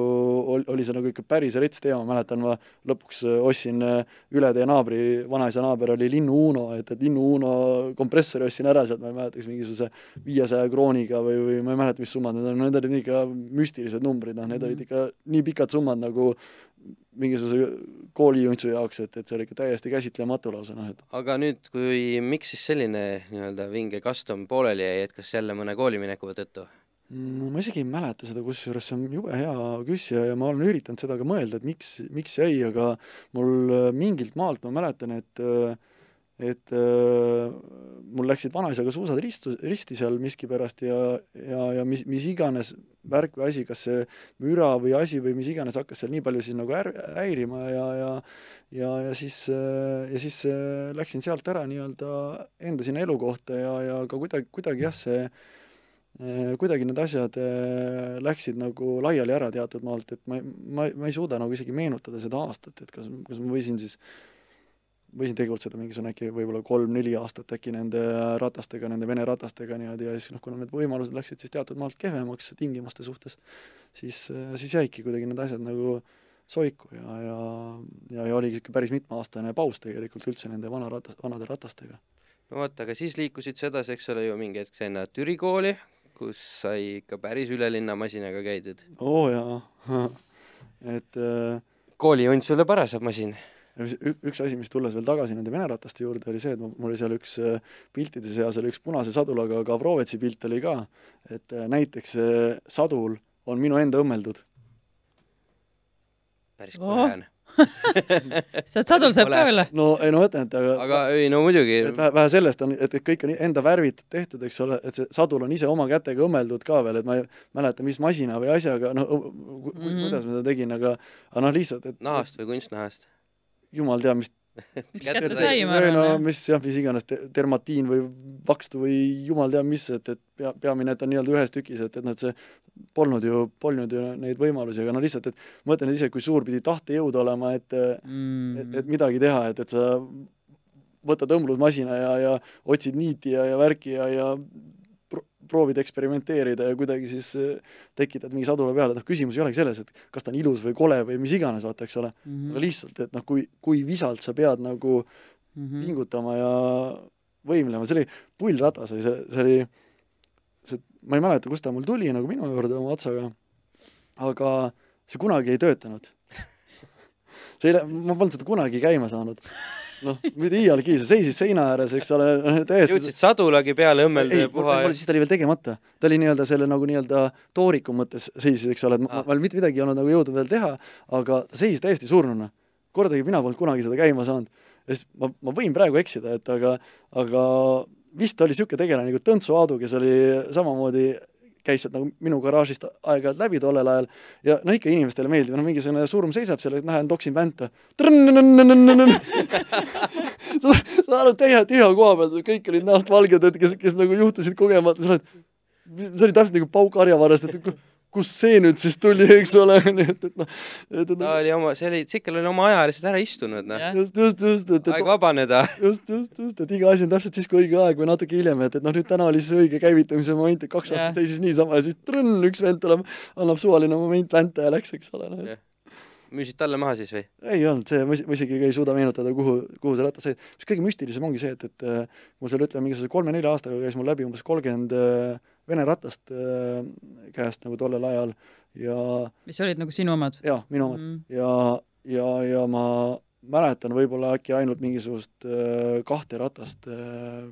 ol, oli see nagu ikka päris rets teema, mäletan ma lõpuks äh, ostsin äh, üle teie naabri, vanaisa naaber oli Linnu Uno, et, et Linnu Uno kompressori ostsin ära sealt, ma ei mäleta, kas mingisuguse viiesaja krooniga või, või ma ei mäleta, mis summad need on, need olid ikka müstilised numbrid, noh, need olid ikka nii pikad summad nagu mingisuguse koolijuntsu jaoks, et, et see oli ikka täiesti käsitlematu lausa, noh et aga nüüd, kui, miks siis selline nii-öelda vinge custom pooleli jäi, et kas jälle mõne koolimineku tõttu? No ma isegi ei mäleta seda, kusjuures see on jube hea küsija ja ma olen üritanud seda ka mõelda, et miks, miks jäi, aga mul äh, mingilt maalt ma mäletan, et äh, et äh, mul läksid vanaisaga suusad ristu, risti seal miskipärast ja, ja, ja mis, mis iganes värk või asi, kas see müra või asi või mis iganes hakkas seal nii palju siis nagu är-, häirima ja, ja ja, ja siis, ja siis läksin sealt ära nii-öelda enda sinna elukohta ja, ja ka kuidagi, kuidagi jah, see kuidagi need asjad äh, läksid nagu laiali ära teatud maalt, et ma, ma, ma ei suuda nagu isegi meenutada seda aastat, et kas, kas ma võisin siis võisin tegutseda mingisugune äkki võib-olla kolm-neli aastat äkki nende ratastega, nende Vene ratastega niimoodi ja siis noh, kuna need võimalused läksid siis teatud maalt kehvemaks tingimuste suhtes, siis, siis jäidki kuidagi need asjad nagu soiku ja, ja, ja, ja oligi niisugune päris mitmeaastane paus tegelikult üldse nende vana ratas, vanade ratastega. no vot, aga siis liikusid sa edasi, eks ole ju, mingi hetk said nad Türi kooli, kus sai ikka päris üle linna masinaga käidud. oo jaa, *laughs* et äh, koolijunt sulle parasab masin. Üks asi, mis tulles veel tagasi nende Vene rataste juurde, oli see, et mul oli seal üks äh, piltide seas oli üks punase sadulaga Gavrovetsi pilt oli ka, et äh, näiteks see sadul on minu enda õmmeldud. päris kole on *laughs* sealt sadul saab ka veel? no ei no mõtlen, et aga aga ei no muidugi. et vähe, vähe sellest on, et kõik on enda värvitud tehtud, eks ole, et see sadul on ise oma kätega õmmeldud ka veel, et ma ei mäleta, mis masina või asjaga, no mm -hmm. kuidas ma seda tegin, aga aga noh, lihtsalt, et nahast või kunstnahast? jumal teab, mis *laughs* mis kätte sai, ma arvan, no mis jah, mis iganes te, dermatiin või vakstu või jumal teab mis, et, et pea, peamine, et on nii-öelda ühes tükis, et, et noh, et see polnud ju, polnud ju neid võimalusi, aga no lihtsalt, et mõtlen ise, kui suur pidi tahtejõud olema, et Mm. et, et midagi teha, et, et sa võtad õmblusmasina ja, ja otsid niiti ja, ja värki ja, ja proovid eksperimenteerida ja kuidagi siis eh, tekitad mingi sadula peale, et noh, küsimus ei olegi selles, et kas ta on ilus või kole või mis iganes, vaata, eks ole mm. Mhm. aga lihtsalt, et noh, kui, kui visalt sa pead nagu Mhm. pingutama ja võimlema, see oli pullratas oli see, see oli, see, ma ei mäleta, kust ta mul tuli nagu minu juurde oma otsaga, aga see kunagi ei töötanud. *laughs* see ei, ma polnud seda kunagi käima saanud. Noh, mitte iialgi, see seisis seina ääres, eks ole, täiesti jõudsid sadulagi peale õmmelda ei, ja puha ja siis ta oli veel tegemata. ta oli nii-öelda selle nagu nii-öelda tooriku mõttes seisis, eks ole, et ma, ma mitte midagi ei olnud nagu jõudnud veel teha, aga ta seisis täiesti surnuna. kordagi mina polnud kunagi seda käima saanud. ja siis ma, ma võin praegu eksida, et aga, aga vist oli niisugune tegelane nagu Tõntsu Aadu, kes oli samamoodi käis sealt nagu minu garaažist aeg-ajalt läbi tollel ajal ja no ikka inimestele meeldib, noh mingisugune surm seisab seal, et lähen toksin vänta. *laughs* sa saad aru, täie tühja koha peal, kõik olid näost valged, et kes, kes nagu juhtusid kogemata, sa oled, see oli täpselt nagu pauk harjavarrest, et kust see nüüd siis tuli, eks ole, *laughs* nii et, et noh, ta oli oma, see oli, Tsikkel oli oma aja lihtsalt ära istunud, noh. Just, just, just, et, aeg et vabaneda. *laughs* just, just, just, et iga asi on täpselt siis, kui õige aeg või natuke hiljem, et, et noh, nüüd täna oli siis õige käivitumise moment, et kaks Jah. aastat seisis niisama ja siis trõnn, üks vend tuleb, annab suvaline moment vänta ja läks, eks ole, noh, müüsid talle maha siis või? ei olnud see, ma is- ma isegi ei suuda meenutada, kuhu, kuhu see ratas sai. mis kõige müstilisem ongi see, et, et äh, mul seal ütleme, mingisuguse kolme-nelja aastaga käis mul läbi umbes kolmkümmend äh, Vene ratast äh, käest nagu tollel ajal ja, mis olid nagu sinu omad? ja minu omad Mm. ja, ja, ja ma mäletan võib-olla äkki ainult mingisugust äh, kahte ratast äh,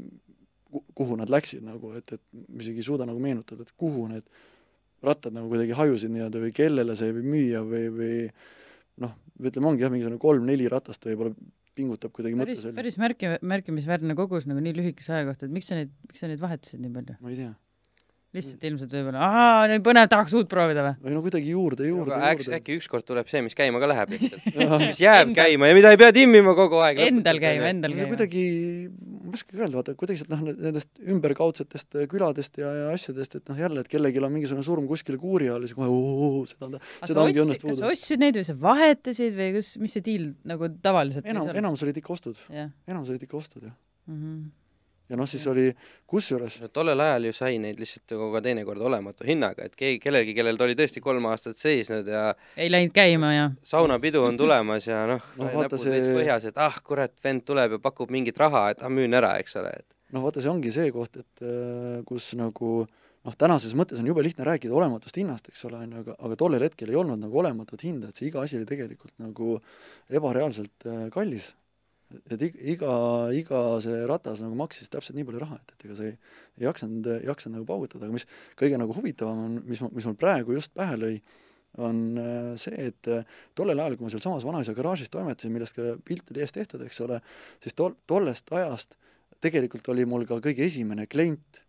ku- kuhu nad läksid nagu, et, et ma isegi ei suuda nagu meenutada, et kuhu need rattad nagu kuidagi hajusid nii-öelda või kellele see võib müüa või, või noh, ütleme, ongi jah, mingisugune kolm-neli ratast võib-olla pingutab kuidagi päris, päris märki, märkimisväärne kogus nagu nii lühikese aja kohta, et miks sa neid, miks sa neid vahetasid nii palju? ma ei tea. Lihtsalt ilmselt võib-olla, ahaa, nii põnev, tahaks uut proovida või? või no kuidagi juurde, juurde, juurde. äkki ükskord tuleb see, mis käima ka läheb lihtsalt. *laughs* Mis jääb Endal- käima ja mida ei pea timmima kogu aeg. Endal käima, endal käima. kuidagi, ma ei oskagi öelda, vaata kuidagi sealt noh, nendest ümberkaudsetest äh, küladest ja, ja asjadest, et noh, jälle, et kellelgi on mingisugune surm kuskil kuuri all siis kohe oo, seda on seda ongi ostsid- õnnest kas sa ostsid neid või sa vahetasid või kus, mis see diil nagu tavaliselt enam, enamus olid ikka ostud, enamus olid ikka ostud, jah. mm -hmm. Ja noh, siis oli kusjuures, tollel ajal ju sai neid lihtsalt ju ka teinekord olematu hinnaga, et keegi, kellelgi, kellel ta oli tõesti kolm aastat seisnud ja ei läinud käima ja saunapidu on tulemas ja noh No no,, vaata näpud see- veits põhjas, et ah, kurat, vend tuleb ja pakub mingit raha, et ah, müün ära, eks ole, et noh, vaata, see ongi see koht, et äh, kus nagu noh, tänases mõttes on jube lihtne rääkida olematust hinnast, eks ole, on ju, aga, aga tollel hetkel ei olnud nagu olematut hinda, et see iga asi oli tegelikult nagu ebareaalselt äh, kallis. Et ig- iga, iga see ratas nagu maksis täpselt nii palju raha, et, et ega sa ei, ei jaksanud, ei jaksanud nagu paugutada, aga mis kõige nagu huvitavam on, mis, mis mul praegu just pähe lõi, on äh, see, et äh, tollel ajal, kui ma sealsamas vanaisa garaažis toimetasin, millest ka pilt oli ees tehtud, eks ole, siis tol-, tollest ajast tegelikult oli mul ka kõige esimene klient,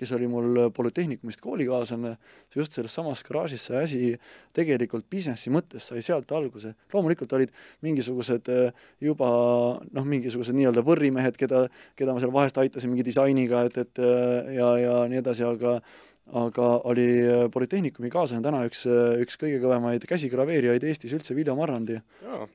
kes oli mul Polütehnikumist koolikaaslane, just selles samas garaažis see asi tegelikult businessi mõttes sai sealt alguse. loomulikult olid mingisugused äh, juba noh, mingisugused nii-öelda võrrimehed, keda, keda ma seal vahest aitasin mingi disainiga, et, et ja, ja nii edasi, aga aga oli äh, Polütehnikumi kaaslane täna üks, äh, üks kõige kõvemaid käsigraveerijaid Eestis üldse, Viljo Marrandi.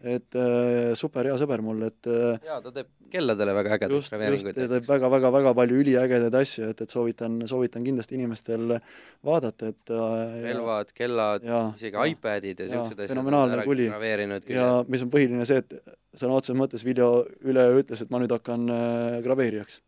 et äh, super hea sõber mul, et äh, jaa, ta teeb kelladele väga ägedaid graveeringuid. ta teeb väga-väga-väga palju üliägedaid asju, et, et soovitan, soovitan kindlasti inimestel vaadata, et äh, relvad, kellad, isegi jaa, iPadid ja siuksed asjad fenomenaalne kuli. graveerinud küll ja mis on põhiline see, et sõna otseses mõttes Viljo üleöö ütles, et ma nüüd hakkan äh, graveerijaks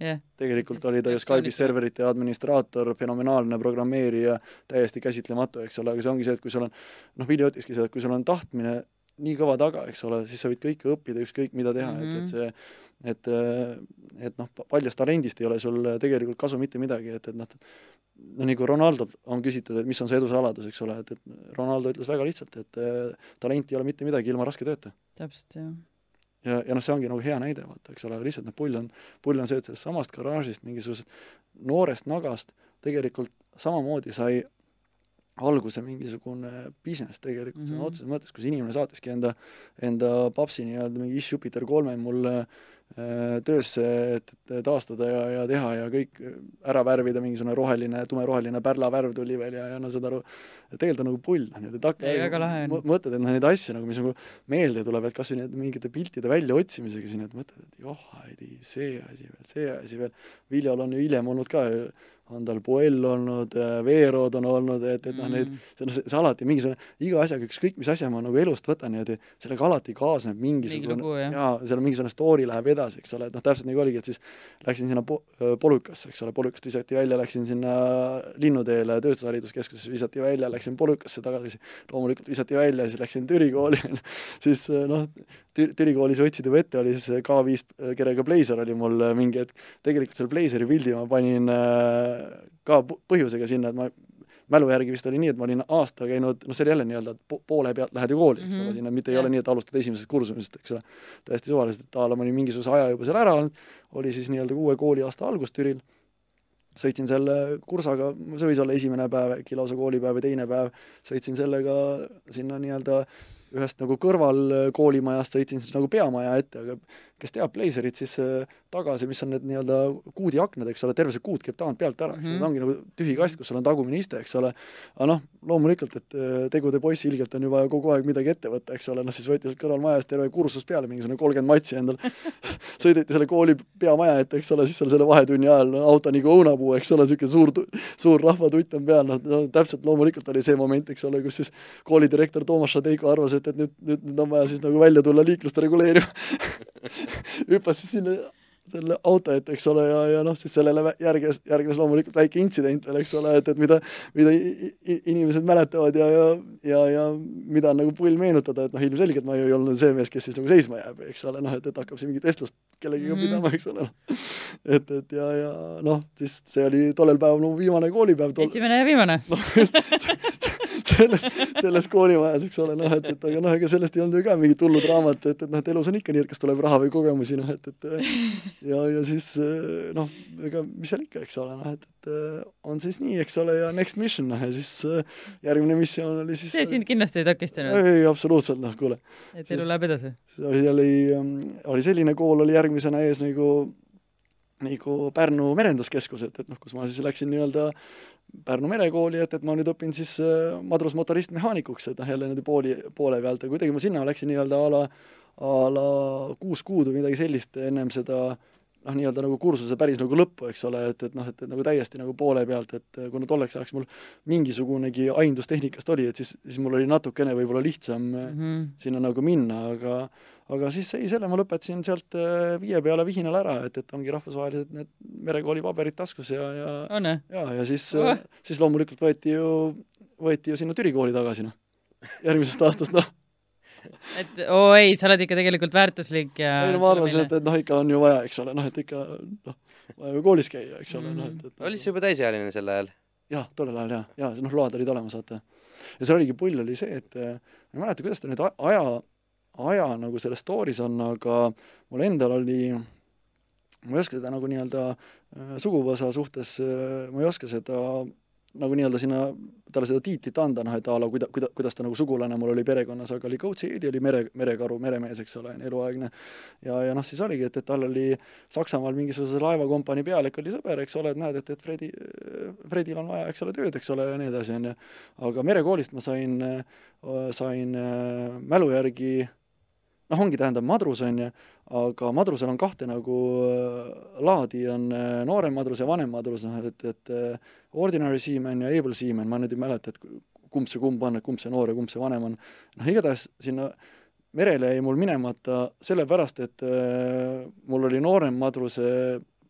jah, tegelikult oli ta ju Skype'i serverite administraator, fenomenaalne programmeerija, täiesti käsitlematu, eks ole, aga see ongi see, et kui sul on, noh, Vilja ütleski seda, et kui sul on tahtmine nii kõva taga, eks ole, siis sa võid kõike õppida, ükskõik mida teha mm, -hmm. et, et see et, et noh, paljast talendist ei ole sul tegelikult kasu mitte midagi, et, et noh, no nagu Ronaldolt on küsitud, et mis on see edu saladus, eks ole, et, et Ronaldo ütles väga lihtsalt, et äh, talent ei ole mitte midagi ilma raske tööta täpselt jah. Ja, ja noh, see ongi nagu hea näide, vaata, eks ole, lihtsalt noh, pull on, pull on see, et sellest samast garaažist mingisugusest noorest nagast tegelikult samamoodi sai alguse mingisugune business tegelikult sõna Mhm. mm -hmm. otseses mõttes, kus inimene saatiski enda, enda papsi nii-öelda mingi Jupiter kolme mulle äh, töösse, et, et taastada ja, ja teha ja kõik ära värvida, mingisugune roheline, tumeroheline pärlavärv tuli veel ja, ja no saad aru, tegelikult on nagu pull, noh, väga lahe on. mõ- mõtled, et noh, neid asju nagu, mis nagu meelde tuleb, et kas või need mingite piltide väljaotsimisega siin, et mõtled, et joh, ei tea, see asi veel, see asi veel. Viljal on ju hiljem olnud ka, on tal Puell olnud, Veerod on olnud, et, et noh, neid, see on see, see alati mingisugune, iga asjaga, ükskõik mis asja ma nagu elust võtan niimoodi, sellega alati kaasneb mingisugune lugu, jah. jaa, seal on mingisugune story läheb edasi, eks ole, et noh, täpselt nagu oligi, et siis läksin sinna po-, Polukasse, eks ole, Polukast visati välja, läksin sinna Linnuteele tööstushariduskeskusesse, visati välja, läksin Polukasse tagasi, loomulikult visati välja, siis läksin Türi kooli, siis noh, Tür-, Türi koolis võtsid juba ette, oli siis K5 kerega Blazer oli mul äh, mingi hetk, tegelikult selle Blazeri pildi ma panin äh, ka põhjusega sinna, et ma mälu järgi vist oli nii, et ma olin aasta käinud, noh, see oli jälle nii-öelda po-, poole pealt lähed ju kooli, eks ole mm, sinna mitte ei Jah. ole nii, et alustad esimesest kursusest, eks ole, täiesti suvaliselt, et a la ma olin mingisuguse aja juba seal ära olnud, oli siis nii-öelda uue kooliaasta algus Türil, sõitsin selle kursaga, see võis olla esimene päev, äkki lausa koolipäev või teine päev, sõitsin sellega sinna nii-öelda ühest nagu kõrval koolimajast sõitsin siis nagu peamaja ette, aga kes teab Blazerit, siis äh, tagasi, mis on need nii-öelda kuudiaknad, eks ole, terve see kuut käib tagant pealt ära, eks ole mm, -hmm. ongi nagu tühi kast, kus sul on tagumine iste, eks ole. aga noh, loomulikult, et äh, tegude poiss ilgelt on ju vaja kogu aeg midagi ette võtta, eks ole, noh siis võeti sealt kõrvalmajast terve kursus peale, mingisugune kolmkümmend matsi endal. *laughs* sõideti selle kooli peamaja ette, eks ole, siis seal selle vahetunni ajal auto nagu õunapuu, eks ole, niisugune suur, suur rahvatutt on peal, noh no, täpselt loomulikult oli see moment, eks ole, kus siis koolidirektor Toomas Šadeiko arvas, et, et nüüd, nüüd, nüüd on vaja siis nagu välja tulla liiklust reguleerima *laughs* *laughs* hüppas siis sinna selle auto ette, eks ole, ja, ja noh, siis sellele järges, järgnes loomulikult väike intsident veel, eks ole, et, et mida, mida inimesed mäletavad ja, ja, ja, ja mida on nagu pull meenutada, et noh, ilmselgelt ma ju ei olnud see mees, kes siis nagu seisma jääb, eks ole, noh, et, et hakkab siin mingit vestlust kellegagi Mhm. pidama, eks ole. et, et ja, ja noh, siis see oli tollel päeval mu viimane koolipäev tol... esimene ja viimane. *laughs* noh, just *laughs* selles, selles koolimajas, eks ole, noh, et, et aga noh, ega sellest ei olnud ju ka mingit hullu draamat, et, et noh, et elus on ikka nii, et kas tuleb raha või kogemusi, noh, et, et ja, ja siis noh, ega mis seal ikka, eks ole, noh, et, et on siis nii, eks ole, ja next mission, noh, ja siis äh, järgmine missioon oli siis see sind kindlasti ei takistanud, ei, absoluutselt, noh, kuule, et elu siis- läheb edasi. see oli, oli, oli selline kool oli järgmisena ees nagu nagu Pärnu merenduskeskus, et, noh, kus ma siis läksin nii-öelda Pärnu merekooli, et, et ma nüüd õpin siis äh, madrusmotorist-mehaanikuks, et noh, jälle niimoodi pooli, poole pealt ja kuidagi ma sinna läksin nii-öelda a la, a la kuus kuud või midagi sellist ennem seda noh, nii-öelda nagu kursuse päris nagu lõppu, eks ole, et, et noh, et, et nagu täiesti nagu poole pealt, et kuna tolleks ajaks mul mingisugunegi aimdus tehnikast oli, et siis, siis mul oli natukene võib-olla lihtsam mm. -hmm. sinna nagu minna, aga aga siis ei, selle ma lõpetasin sealt äh, viie peale vihinal ära, et, et ongi rahvusvahelised need merekooli paberid taskus ja, ja on jah? ja, ja siis Oh. oh., siis loomulikult võeti ju, võeti ju sinna Türi kooli tagasi, noh. järgmisest aastast, noh. et oo ei, sa oled ikka tegelikult väärtuslik ja ei no ma arvasin, et, et noh, ikka on ju vaja, eks ole, noh, et ikka noh, vaja ju koolis käia, eks ole, noh, et, et olid sa juba täisealine sel ajal? jah, tollel ajal jah, jaa, noh, load olid olemas, vaata. ja seal oligi pull oli see, et äh, ma ei mäleta, kuidas ta nüüd aja, aja nagu selles story's on, aga mul endal oli, ma ei oska seda nagu nii-öelda äh, suguvõsa suhtes, ma ei oska seda nagu nii-öelda sinna talle seda tiitlit anda, noh et a la kuida-, kuida-, kuidas ta nagu sugulane mul oli perekonnas, aga oli Coach Eedi oli mere, merekaru, meremees, eks ole, eluaegne. ja, ja noh, siis oligi, et, et tal oli Saksamaal mingisuguse laevakompanii pealik oli sõber, eks ole, et näed, et, et Fredi, Fredil on vaja, eks ole, tööd, eks ole, ja nii edasi, on ju. aga merekoolist ma sain, sain äh, mälu järgi noh, ongi, tähendab madrus, on ju, aga madrusel on kahte nagu äh, laadi, on äh, noorem madrus ja vanem madrus, noh et, et äh, ordinary seaman ja able seaman, ma nüüd ei mäleta, et kumb see kumb on, et kumb see noor ja kumb see vanem on. noh, igatahes sinna merele jäi mul minemata sellepärast, et mul oli noorem madruse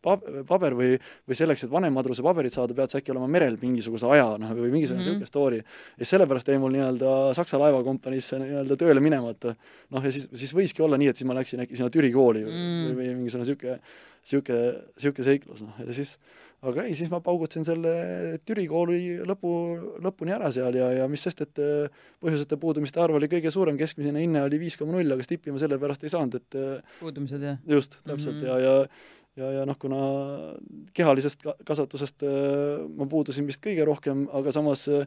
paber või, või selleks, et vanem madruse paberit saada, pead sa äkki olema merel mingisuguse aja, noh, või mingisugune niisugune mm -hmm. story. ja sellepärast jäi mul nii-öelda Saksa laevakompaniisse nii-öelda tööle minemata. noh, ja siis, siis võiski olla nii, et siis ma läksin äkki sinna Türi kooli mm. või, või mingisugune niisugune, niisugune, niisugune seiklus, noh, ja siis aga ei, siis ma paugutasin selle Türi kooli lõpu, lõpuni ära seal ja, ja mis sest, et äh, põhjuseta puudumiste arv oli kõige suurem, keskmisena hinne oli viis koma null, aga stippi ma sellepärast ei saanud, et äh, puudumised, jah? just, täpselt mm, -hmm. ja, ja ja, ja noh, kuna kehalisest kasvatusest äh, ma puudusin vist kõige rohkem, aga samas äh,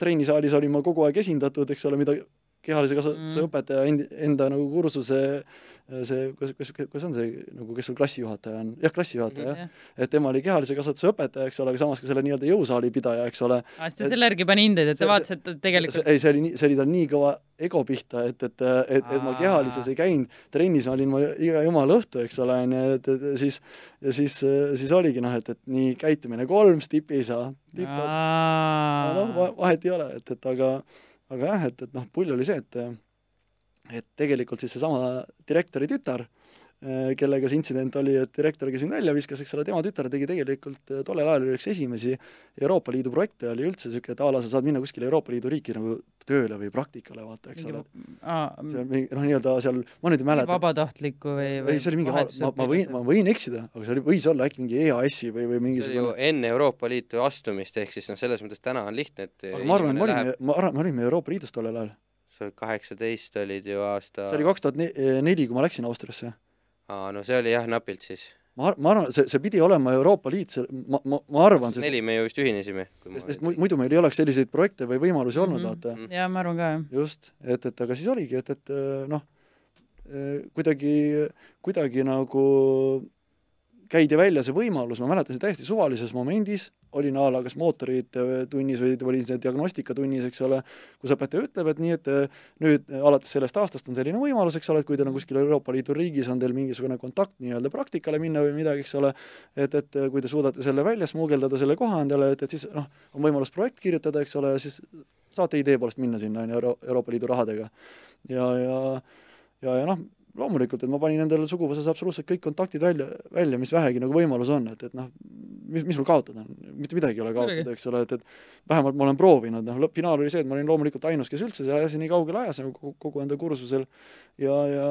trennisaalis olin ma kogu aeg esindatud, eks ole, mida kehalise kasvatuse mm. õpetaja endi, enda nagu kursuse see, kuidas, kuidas, kuidas on see, nagu kes sul klassijuhataja on, jah, klassijuhataja mm, -hmm. jah. et tema oli kehalise kasvatuse õpetaja, eks ole, aga samas ka selle nii-öelda jõusaali pidaja, eks ole. aa, siis ta selle järgi pani hindeid, et ta vaatas, et tegelikult ei, see oli nii, see oli tal nii kõva ego pihta, et, et, et, et ma kehalises ei käinud, trennis olin ma iga jumala õhtu, eks ole, on ju, et, et siis ja siis, siis oligi noh, et, et nii käitumine kolm, stipi ei saa, tipp-topp, noh, vahet ei ole, et, et aga aga jah, et, et noh, pull oli see, et et tegelikult siis seesama direktori tütar, kellega see intsident oli, et direktor, kes mind välja viskas, eks ole, tema tütar tegi tegelikult tollel ajal üks esimesi Euroopa Liidu projekte, oli üldse niisugune, et a la sa saad minna kuskile Euroopa Liidu riiki nagu tööle või praktikale, vaata, eks ole. see on mingi, noh, nii-öelda seal, ma nüüd ei mäleta. vabatahtlikku või, või ei, see oli mingi, ma, ma võin, ma võin eksida, aga see oli, võis olla äkki mingi EAS-i või, või mingisugune see oli ju enne Euroopa Liitu astumist, ehk siis noh, selles mõttes täna on lihtne, et aga ma arvan, et me olime, ma arvan, me olime Euroopa Liidus tollel ajal. sa kaheksateist olid ju aasta see oli kaks tuhat neli, kui ma läksin Austriasse aa, no see oli jah, napilt siis. ma ma arvan, see, see pidi olema Euroopa Liit, see, ma, ma, ma arvan sest neli me ju vist ühinesime. sest, sest muidu meil ei oleks selliseid projekte või võimalusi mm -hmm. olnud, vaata. Mhm. jaa, ma arvan ka, jah. just, et, et aga siis oligi, et, et noh, kuidagi, kuidagi nagu käidi välja see võimalus, ma mäletan, see täiesti suvalises momendis, olin a la kas mootorite tunnis või olin see diagnostikatunnis, eks ole, kus õpetaja ütleb, et nii, et nüüd alates sellest aastast on selline võimalus, eks ole, et kui teil on kuskil Euroopa Liidu riigis, on teil mingisugune kontakt nii-öelda praktikale minna või midagi, eks ole, et, et kui te suudate selle välja smuugeldada, selle koha endale, et, et siis noh, on võimalus projekt kirjutada, eks ole, siis saate idee poolest minna sinna, on ju, Euro-, Euroopa Liidu rahadega. ja, ja ja, ja noh, loomulikult, et ma panin endale suguvõsas absoluutselt kõik kontaktid välja, välja, mis vähegi nagu võimalus on, et, et noh, mis, mis sul kaotada on, mitte midagi ei ole kaotada, eks ole, et, et vähemalt ma olen proovinud, noh, lõppfinaal oli see, et ma olin loomulikult ainus, kes üldse selle asja nii kaugele ajas nagu kogu, kogu enda kursusel ja, ja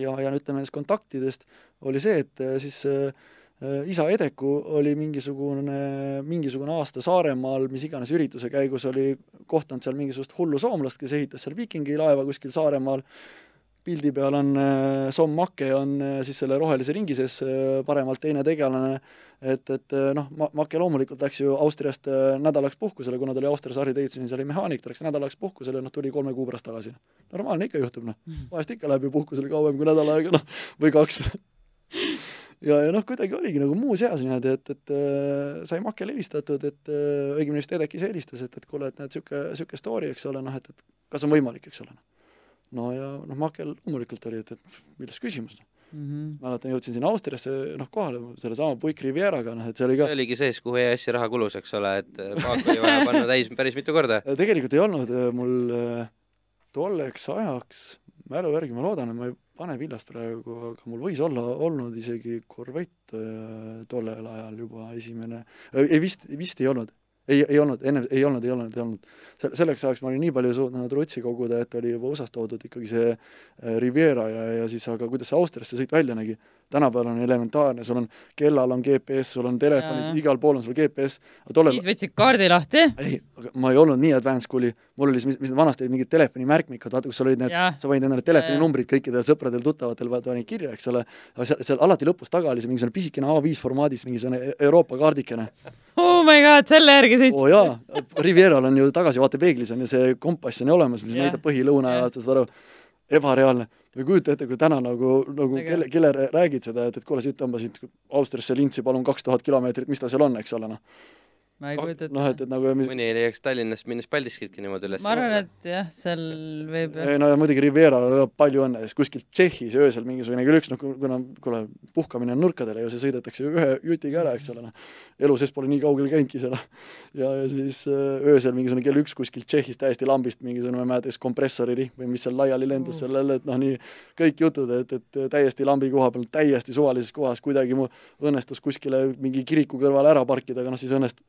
ja, ja ütleme nendest kontaktidest oli see, et siis äh, isa Edeku oli mingisugune, mingisugune aasta Saaremaal, mis iganes ürituse käigus oli kohtanud seal mingisugust hullu soomlast, kes ehitas seal viikingilaeva kuskil Saaremaal pildi peal on äh, Som Make on äh, siis selle rohelise ringi sees äh, paremalt teine tegelane, et, et noh, Ma-, Make loomulikult läks ju Austriast nädalaks puhkusele, kuna ta oli Austrias Harri Davidsonis oli mehaanik, ta läks nädalaks puhkusele noh, tuli kolme kuu pärast tagasi. normaalne ikka juhtub, noh. vahest ikka läheb ju puhkusele kauem kui nädal aega, noh, või kaks *laughs* ja, ja noh, kuidagi oligi nagu muus eas niimoodi, et, et sai Makele helistatud, et õigemini vist Edek ise helistas, et, et kuule, et näed, niisugune, niisugune story, eks ole, noh, et, et kas on võimalik, eks ole, noh no ja noh, Makel loomulikult oli, et, et milles küsimus, noh mm -hmm. mäletan, jõudsin sinna Austriasse noh, kohale sellesama Puik Rivieraga, noh et see oli ka see oligi sees, kuhu EAS-i raha kulus, eks ole, et äh, paak oli vaja panna täis päris mitu korda? tegelikult ei olnud äh, mul äh, tolleks ajaks, mälu järgi ma loodan, et ma ei pane villast praegu, aga mul võis olla olnud isegi korvett tollel ajal juba esimene, ei vist, vist ei olnud ei, ei olnud, enne, ei olnud, ei olnud, ei olnud. Se-, selleks ajaks ma olin nii palju suutnud rutsi koguda, et oli juba USA-st toodud ikkagi see äh, Riviera ja, ja siis aga kuidas see Austriasse sõit välja nägi, tänapäeval on elementaarne, sul on kellal on GPS, sul on telefonis, igal pool on sul GPS, aga tollel siis võtsid kaardi lahti ei, aga ma ei olnud nii advanced, kui oli, mul oli siis, mis, mis vanasti olid mingid telefonimärkmikud, vaata, kus sul olid need, sa panid endale telefoninumbrid kõikidel sõpradel, tuttavatel, panid kirja, eks ole, aga seal, seal alati lõpus taga oli see mingisugune pisikene A5 formaadis mingisugune E- Euroopa kaardikene. oh my god, selle järgi oo sõitsid oh, jaa, Rivieral on ju tagasivaatepeeglis on ju see kompass on ju olemas, mis Jah. näitab põhi-lõuna ja saad aru, ebareaalne. Ei kujuta ette, kui täna nagu, nagu kelle, kelle räägid seda, et, et kuule, siit tõmbasid Austriasse lintsi, palun kaks tuhat kilomeetrit, mis ta seal on, eks ole, noh. Ma ei kujuta noh, et, ette et nagu mis, mõni ei leiaks Tallinnast minnes Paldiskitki niimoodi üles ma arvan, et jah, seal võib ei no ja muidugi Riviera, palju õnne, siis kuskil Tšehhis öösel mingisugune kell üks, noh kuna, kuule, puhkamine on nurkadele ju, see sõidetakse ühe jutiga ära, eks ole, noh. elu sees pole nii kaugel käinudki seal. ja, ja siis äh, öösel mingisugune kell üks kuskil Tšehhis täiesti lambist mingisugune, ma ei mäleta, kas kompressoririhm või mis seal laiali lendas Uh. sellele, et noh, nii kõik jutud, et, et täiesti lambi koha peal, täiesti suvalises kohas, kuidagi mu õnnestus kuskile mingi kiriku kõrvale ära parkida, aga noh, siis õnnest-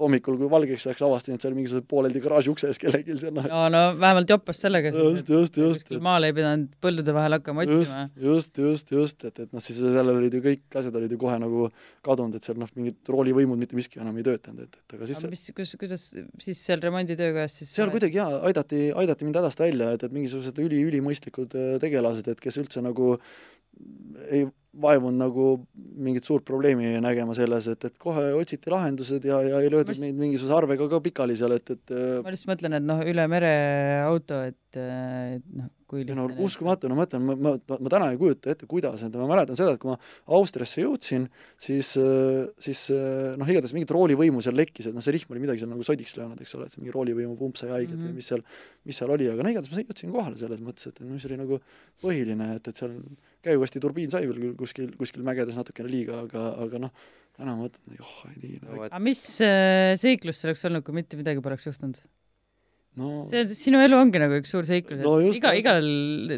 hommikul, kui valgeks läks, avastasin, et see oli mingisuguse pooleldi garaaži ukse ees kellelgi seal, noh. no no vähemalt joppast sellega just, just, just, maal ei pidanud põldude vahel hakkama otsima. Just, just, just, et, et noh, siis seal olid ju kõik asjad olid ju kohe nagu kadunud, et seal noh, mingid roolivõimud mitte miski enam ei töötanud, et, et aga siis aga mis, kus, kuidas siis seal remonditöökojas siis seal kuidagi jaa, aidati, aidati mind hädast välja, et, et mingisugused üli, ülimõistlikud äh, tegelased, et kes üldse nagu ei vaevunud nagu mingit suurt probleemi nägema selles, et, et kohe otsiti lahendused ja, ja ei löödud just- neid mingisuguse arvega ka pikali seal, et, et äh, ma lihtsalt mõtlen, et noh, üle mere auto, et, et noh, kui ei no lihtne uskumatu, no ma mõtlen, ma, ma, ma, ma täna ei kujuta ette, kuidas, et ma mäletan seda, et kui ma Austriasse jõudsin, siis, siis noh, igatahes mingit roolivõimu seal lekkis, et noh, see rihm oli midagi seal nagu sodiks löönud, eks ole, et see mingi roolivõimu pump sai haiget mm -hmm. Mhm. või mis seal, mis seal oli, aga no igatahes ma jõudsin kohale selles mõttes, et no mis oli nagu põhiline, et, et seal käigukasti turbiin sai veel küll kuskil, kuskil mägedes natukene liiga, aga, aga noh, täna ma mõtlen, oh ei tea No aga mis äh, seiklus see oleks olnud, kui mitte midagi poleks juhtunud? no see on, sinu elu ongi nagu üks suur seiklus, et No just, iga, igal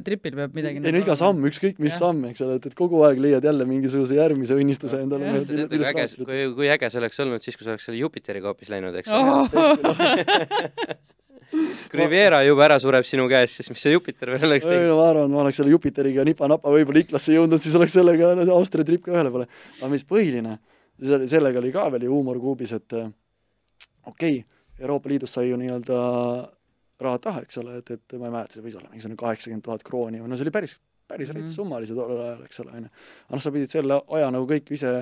tripil peab midagi nagu ei no iga samm, ükskõik mis Jah. samm, eks ole, et, et kogu aeg leiad jälle mingisuguse järgmise õnnistuse endale noh, teate, kui äge, kui, kui äge see oleks olnud siis, kui sa oleks selle Jupiteri hoopis läinud, eks ole oh! *laughs* *laughs* kui Riviera juba ära sureb sinu käes, siis mis see Jupiter veel oleks ei teinud? ma arvan, ma oleks selle Jupiteriga nipa-napa võib-olla Iklasse jõudnud, siis oleks sellega no, Austria trip ka ühele poole. aga mis põhiline, see oli, sellega oli ka veel ju huumor kuubis, et äh, okei okay,, Euroopa Liidust sai ju nii-öelda rahad taha, eks ole, et, et ma ei mäleta, see võis olla mingisugune kaheksakümmend tuhat krooni või no see oli päris, päris Mhm. mm -hmm. rets summa oli see tollel ajal, eks ole, on ju. aga noh, sa pidid selle aja nagu kõik ise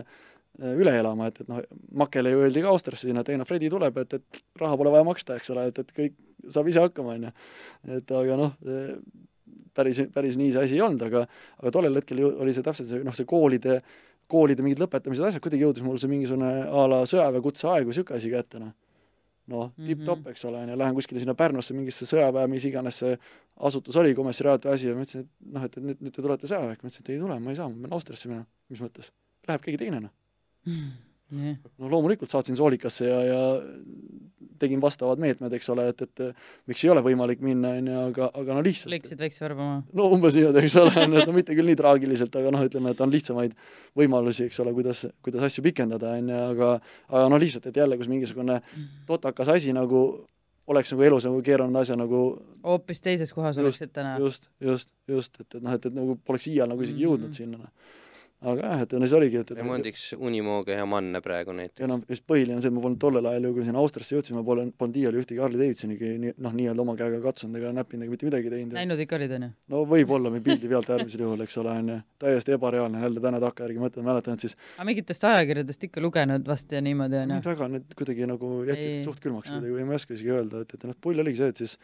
üle elama, et, et noh, Makele ju öeldi ka Austriasse sinna, et ei noh, Fredi tuleb, et, et raha pole vaja maksta, eks ole, et, et kõik saab ise hakkama, on ju. et aga noh, päris, päris nii see asi ei olnud, aga aga tollel hetkel ju oli see täpselt see noh, see koolide, koolide mingid lõpetamised, asjad, kuidagi jõudis mul see mingisugune a la sõjaväekutseaeg või niisugune asi kätte, noh. noh, tipp-topp, eks ole, on ju, lähen kuskile sinna Pärnusse mingisse sõjaväe, mis iganes see asutus oli, komissariaat või asi ja ma ütlesin, et noh, et, et nüüd, nüüd te tulete sõjaväkke, ma ütlesin, et ei tule, ma ei saa, ma pean Austriasse minema. mis mõttes? Läheb keegi teine, noh. Jah. no loomulikult saatsin soolikasse ja, ja tegin vastavad meetmed, eks ole, et, et miks ei ole võimalik minna, on ju, aga, aga no lihtsalt lõikasid väikse varba maha. no umbes niimoodi, eks ole, on ju, et no mitte küll nii traagiliselt, aga noh, ütleme, et on lihtsamaid võimalusi, eks ole, kuidas, kuidas asju pikendada, on ju, aga aga no lihtsalt, et jälle, kus mingisugune totakas asi nagu oleks nagu elus nagu keeranud asja nagu hoopis teises kohas Just, oleksid täna. just, just, just, et, et noh, et, et nagu poleks iial nagu isegi jõudnud Mhm. sinna, noh. Aga jah, et no see oligi, et, et remondiks unimooge ja manne praegu näiteks ja. noh, just põhiline on see, et ma polnud tollel ajal ju, kui sinna Austriasse jõudsin, ma polnud, polnud iial ühtegi Harley Davidsonigi nii, noh, nii-öelda oma käega katsunud ega näppinud ega mitte midagi teinud. näinud ikka olid, onju? no võib-olla või pildi pealt äärmisel juhul, eks ole, on ju, täiesti ebareaalne, jälle täna takkajärgi mõtlen, mäletan, et siis aga mingitest ajakirjadest ikka lugenud vast ja niimoodi, onju nüüd? väga need kuidagi nagu jätsid Ei, suht külmaks kuidagi või ma ei oska isegi öelda, et, et noh, pull oligi see, et siis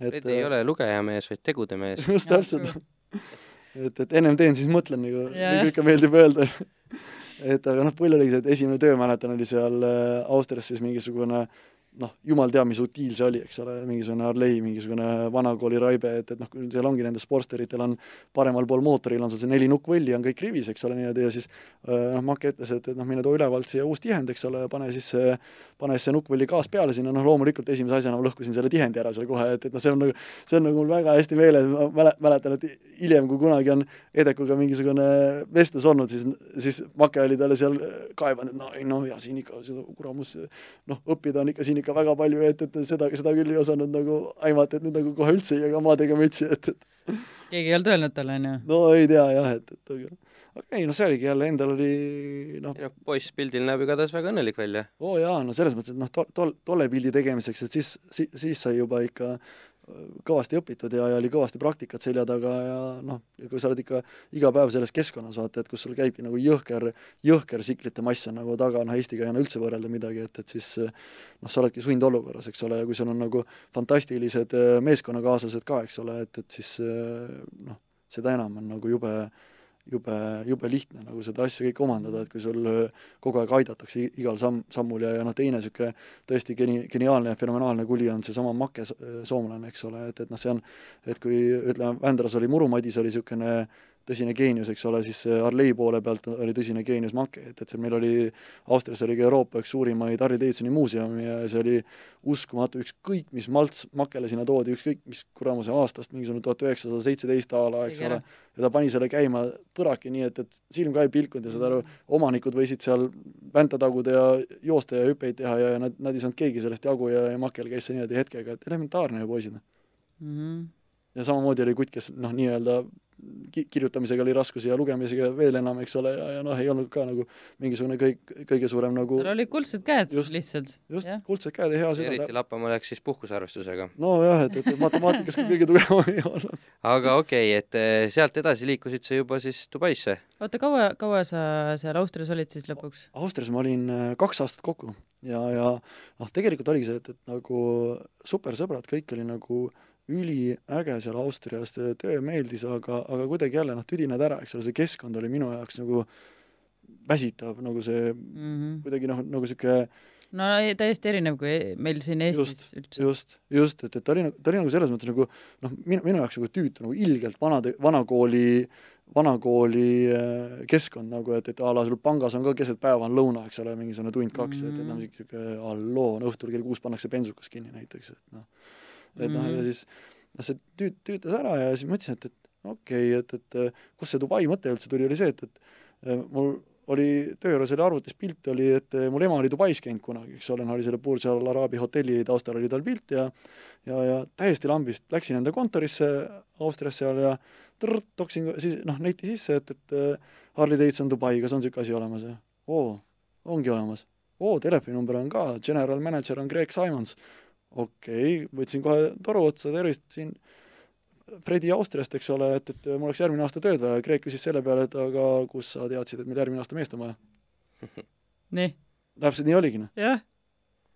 et Fred ei ole lugejamees, vaid tegude mees. *laughs* just täpselt, *laughs* *laughs* et, et ennem teen, siis mõtlen nagu, nagu ikka meeldib öelda. *laughs* et aga noh, pull oligi see, et esimene töö, mäletan, oli seal äh, Austrias siis mingisugune noh, jumal teab, mis utiil see oli, eks ole, mingisugune Harley, mingisugune vanakooli raibe, et, et noh, seal ongi nendel Sportsteritel on paremal pool mootoril on sul see neli nukkvõlli on kõik rivis, eks ole, niimoodi ja siis äh, noh, Make ütles, et, et noh, mine too ülevalt siia uus tihend, eks ole, pane siis see, pane siis see nukkvõlli gaas peale sinna, noh loomulikult esimese asjana ma lõhkusin selle tihendi ära seal kohe, et, et noh, see on nagu, see on nagu mul väga hästi meeles, ma mäle- mäletan, et hiljem, kui kunagi on Edekuga mingisugune vestlus olnud, siis, siis Make oli talle seal kaevanud, et no ei no ja siin ikka seda kuramus noh, õppida on ikka siin ikka ikka väga palju, et, et seda, seda küll ei osanud nagu aimata, et nüüd nagu kohe üldse ei jaga maadega mütsi, et, et keegi ei olnud öelnud talle, onju. no ei tea jah, et, et aga aga ei noh, see oligi jälle, endal oli noh, noh, poiss pildil näeb igatahes väga õnnelik välja. oo jaa, no selles mõttes, et noh, tol, tol, tolle pildi tegemiseks, et siis si,, siis sai juba ikka kõvasti õpitud ja, ja oli kõvasti praktikat selja taga ja noh, kui sa oled ikka iga päev selles keskkonnas, vaata, et kus sul käibki nagu jõhker, jõhker siklite mass on nagu taga, noh Eestiga ei anna üldse võrrelda midagi, et, et siis noh, sa oledki sundolukorras, eks ole, ja kui sul on nagu fantastilised äh, meeskonnakaaslased ka, eks ole, et, et siis äh, noh, seda enam on nagu jube jube, jube lihtne nagu seda asja kõike omandada, et kui sul äh, kogu aeg aidatakse igal samm, sammul ja, ja noh, teine niisugune tõesti geni-, geniaalne ja fenomenaalne kuli on seesama Make so- soomlane, eks ole, et, et noh, see on et kui ütleme, Vändras oli Muru-Madis oli niisugune tõsine geenius, eks ole, siis Arlei poole pealt oli tõsine geenius Make, et, et see meil oli, Austrias oli ka Euroopa üks suurimaid Harley Davidsoni muuseumi ja see oli uskumatu, ükskõik mis malts Makele sinna toodi, ükskõik mis kuramuse aastast, mingisugune tuhat üheksasada seitseteist a la, eks ole ja ta pani selle käima põraki nii, et, et silm ka ei pilkunud ja saad aru, omanikud võisid seal vänta taguda ja joosta ja hüppeid teha ja, nad, nad ei saanud keegi sellest jagu ja, ja Makel käis see niimoodi hetkega, et elementaarne ju poisid. Mhm. ja samamoodi oli kutt, kes noh, nii-öelda kirjutamisega oli raskusi ja lugemisega veel enam, eks ole, ja, ja noh, ei olnud ka nagu mingisugune kõik, kõige suurem nagu tal olid kuldsed käed Just. lihtsalt. just kuldsed käed ja hea süda eriti. Lapamaa läks siis puhkusarvestusega. nojah, et, et matemaatikas ka kõige tugevam ei olnud. aga okei okay,, et eh, sealt edasi liikusid sa juba siis Dubaisse. oota, kaua, kaua sa seal Austrias olid siis lõpuks? Austrias ma olin äh, kaks aastat kokku ja, ja noh, tegelikult oligi see, et, et nagu supersõbrad, kõik oli nagu üliäge seal Austrias, töö meeldis, aga, aga kuidagi jälle noh, tüdined ära, eks ole, see keskkond oli minu jaoks nagu väsitav, nagu see Mhm. kuidagi noh, nagu niisugune no ei, täiesti erinev kui meil siin Eestis Just, üldse. just, just, et, et ta oli, ta oli nagu selles mõttes nagu noh, minu, minu jaoks nagu tüütu, nagu ilgelt vanade, vanakooli, vanakooli äh, keskkond nagu, et, et a la sul pangas on ka keset päeva on lõuna, eks ole, mingisugune tund-kaks mm, -hmm. et, et noh, Mhm. niisugune halloo, no õhtul kell kuus pannakse bensukas kinni näiteks, et noh, et noh, ja Mhm. siis noh, see tüüt-, tüütas ära ja siis mõtlesin, et, et okei okay,, et, et kust see Dubai mõte üldse tuli, oli see, et, et mul oli töö juures oli arvutis pilt oli, et mul ema oli Dubais käinud kunagi, eks ole, oli selle Burj Al Arabi hotelli taustal oli tal pilt ja ja, ja täiesti lambist läksin enda kontorisse Austrias seal ja trrrt, toksin siis noh, neti sisse, et, et Harley Davidson Dubai, kas on niisugune asi olemas ja oo, ongi olemas. oo, telefoninumber on ka, general manager on Greg Simons. Okei okay,, võtsin kohe toru otsa, tervist siin Fredi Austriast, eks ole, et, et mul oleks järgmine aasta tööd vaja, Greg küsis selle peale, et aga kus sa teadsid, et meil järgmine aasta meest on vaja? *laughs* nii, täpselt nii oligi, noh. jah,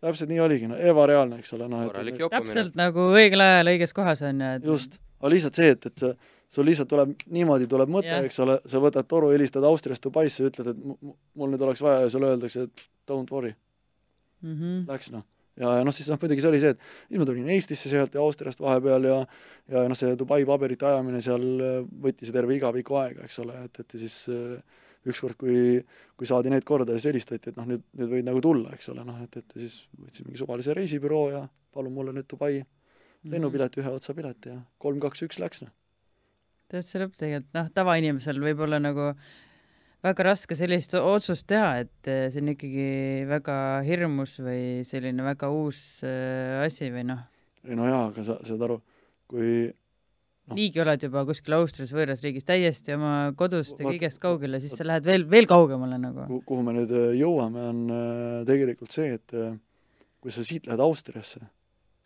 täpselt nii oligi, no ebareaalne, eks ole, noh et täpselt nagu õigel ajal õiges kohas on ju, et just, aga lihtsalt see, et, et sa sul lihtsalt tuleb niimoodi tuleb mõte Jah., eks ole, sa võtad toru, helistad Austriast Dubaisse, ütled, et mu- mu- mul nüüd oleks vaja ja sulle öeldakse, et don't worry, Mhm. läks noh. ja, ja noh, siis noh, muidugi see oli see, et siis ma tulin Eestisse sealt ja Austriast vahepeal ja ja noh, see Dubai paberite ajamine seal äh, võttis ju terve igaviku aega, eks ole, et, et ja siis äh, ükskord, kui, kui saadi need korda, siis helistati, et noh, nüüd, nüüd võid nagu tulla, eks ole, noh, et, et ja siis võtsin mingi suvalise reisibüroo ja palun mulle nüüd Dubai Mhm. lennupilet, ühe otsa pilet ja kolm, kaks, üks läks noh. see lõpp tegelikult, noh, tavainimesel võib olla nagu väga raske sellist otsust teha, et eh, see on ikkagi väga hirmus või selline väga uus äh, asi või noh, ei no jaa, aga sa saad aru, kui Noh. niigi oled juba kuskil Austrias võõras riigis täiesti oma kodust ja kõigest kaugele, siis sa lähed veel, veel kaugemale nagu. kuhu, me nüüd äh, jõuame, on tegelikult see, et kui sa siit lähed Austriasse,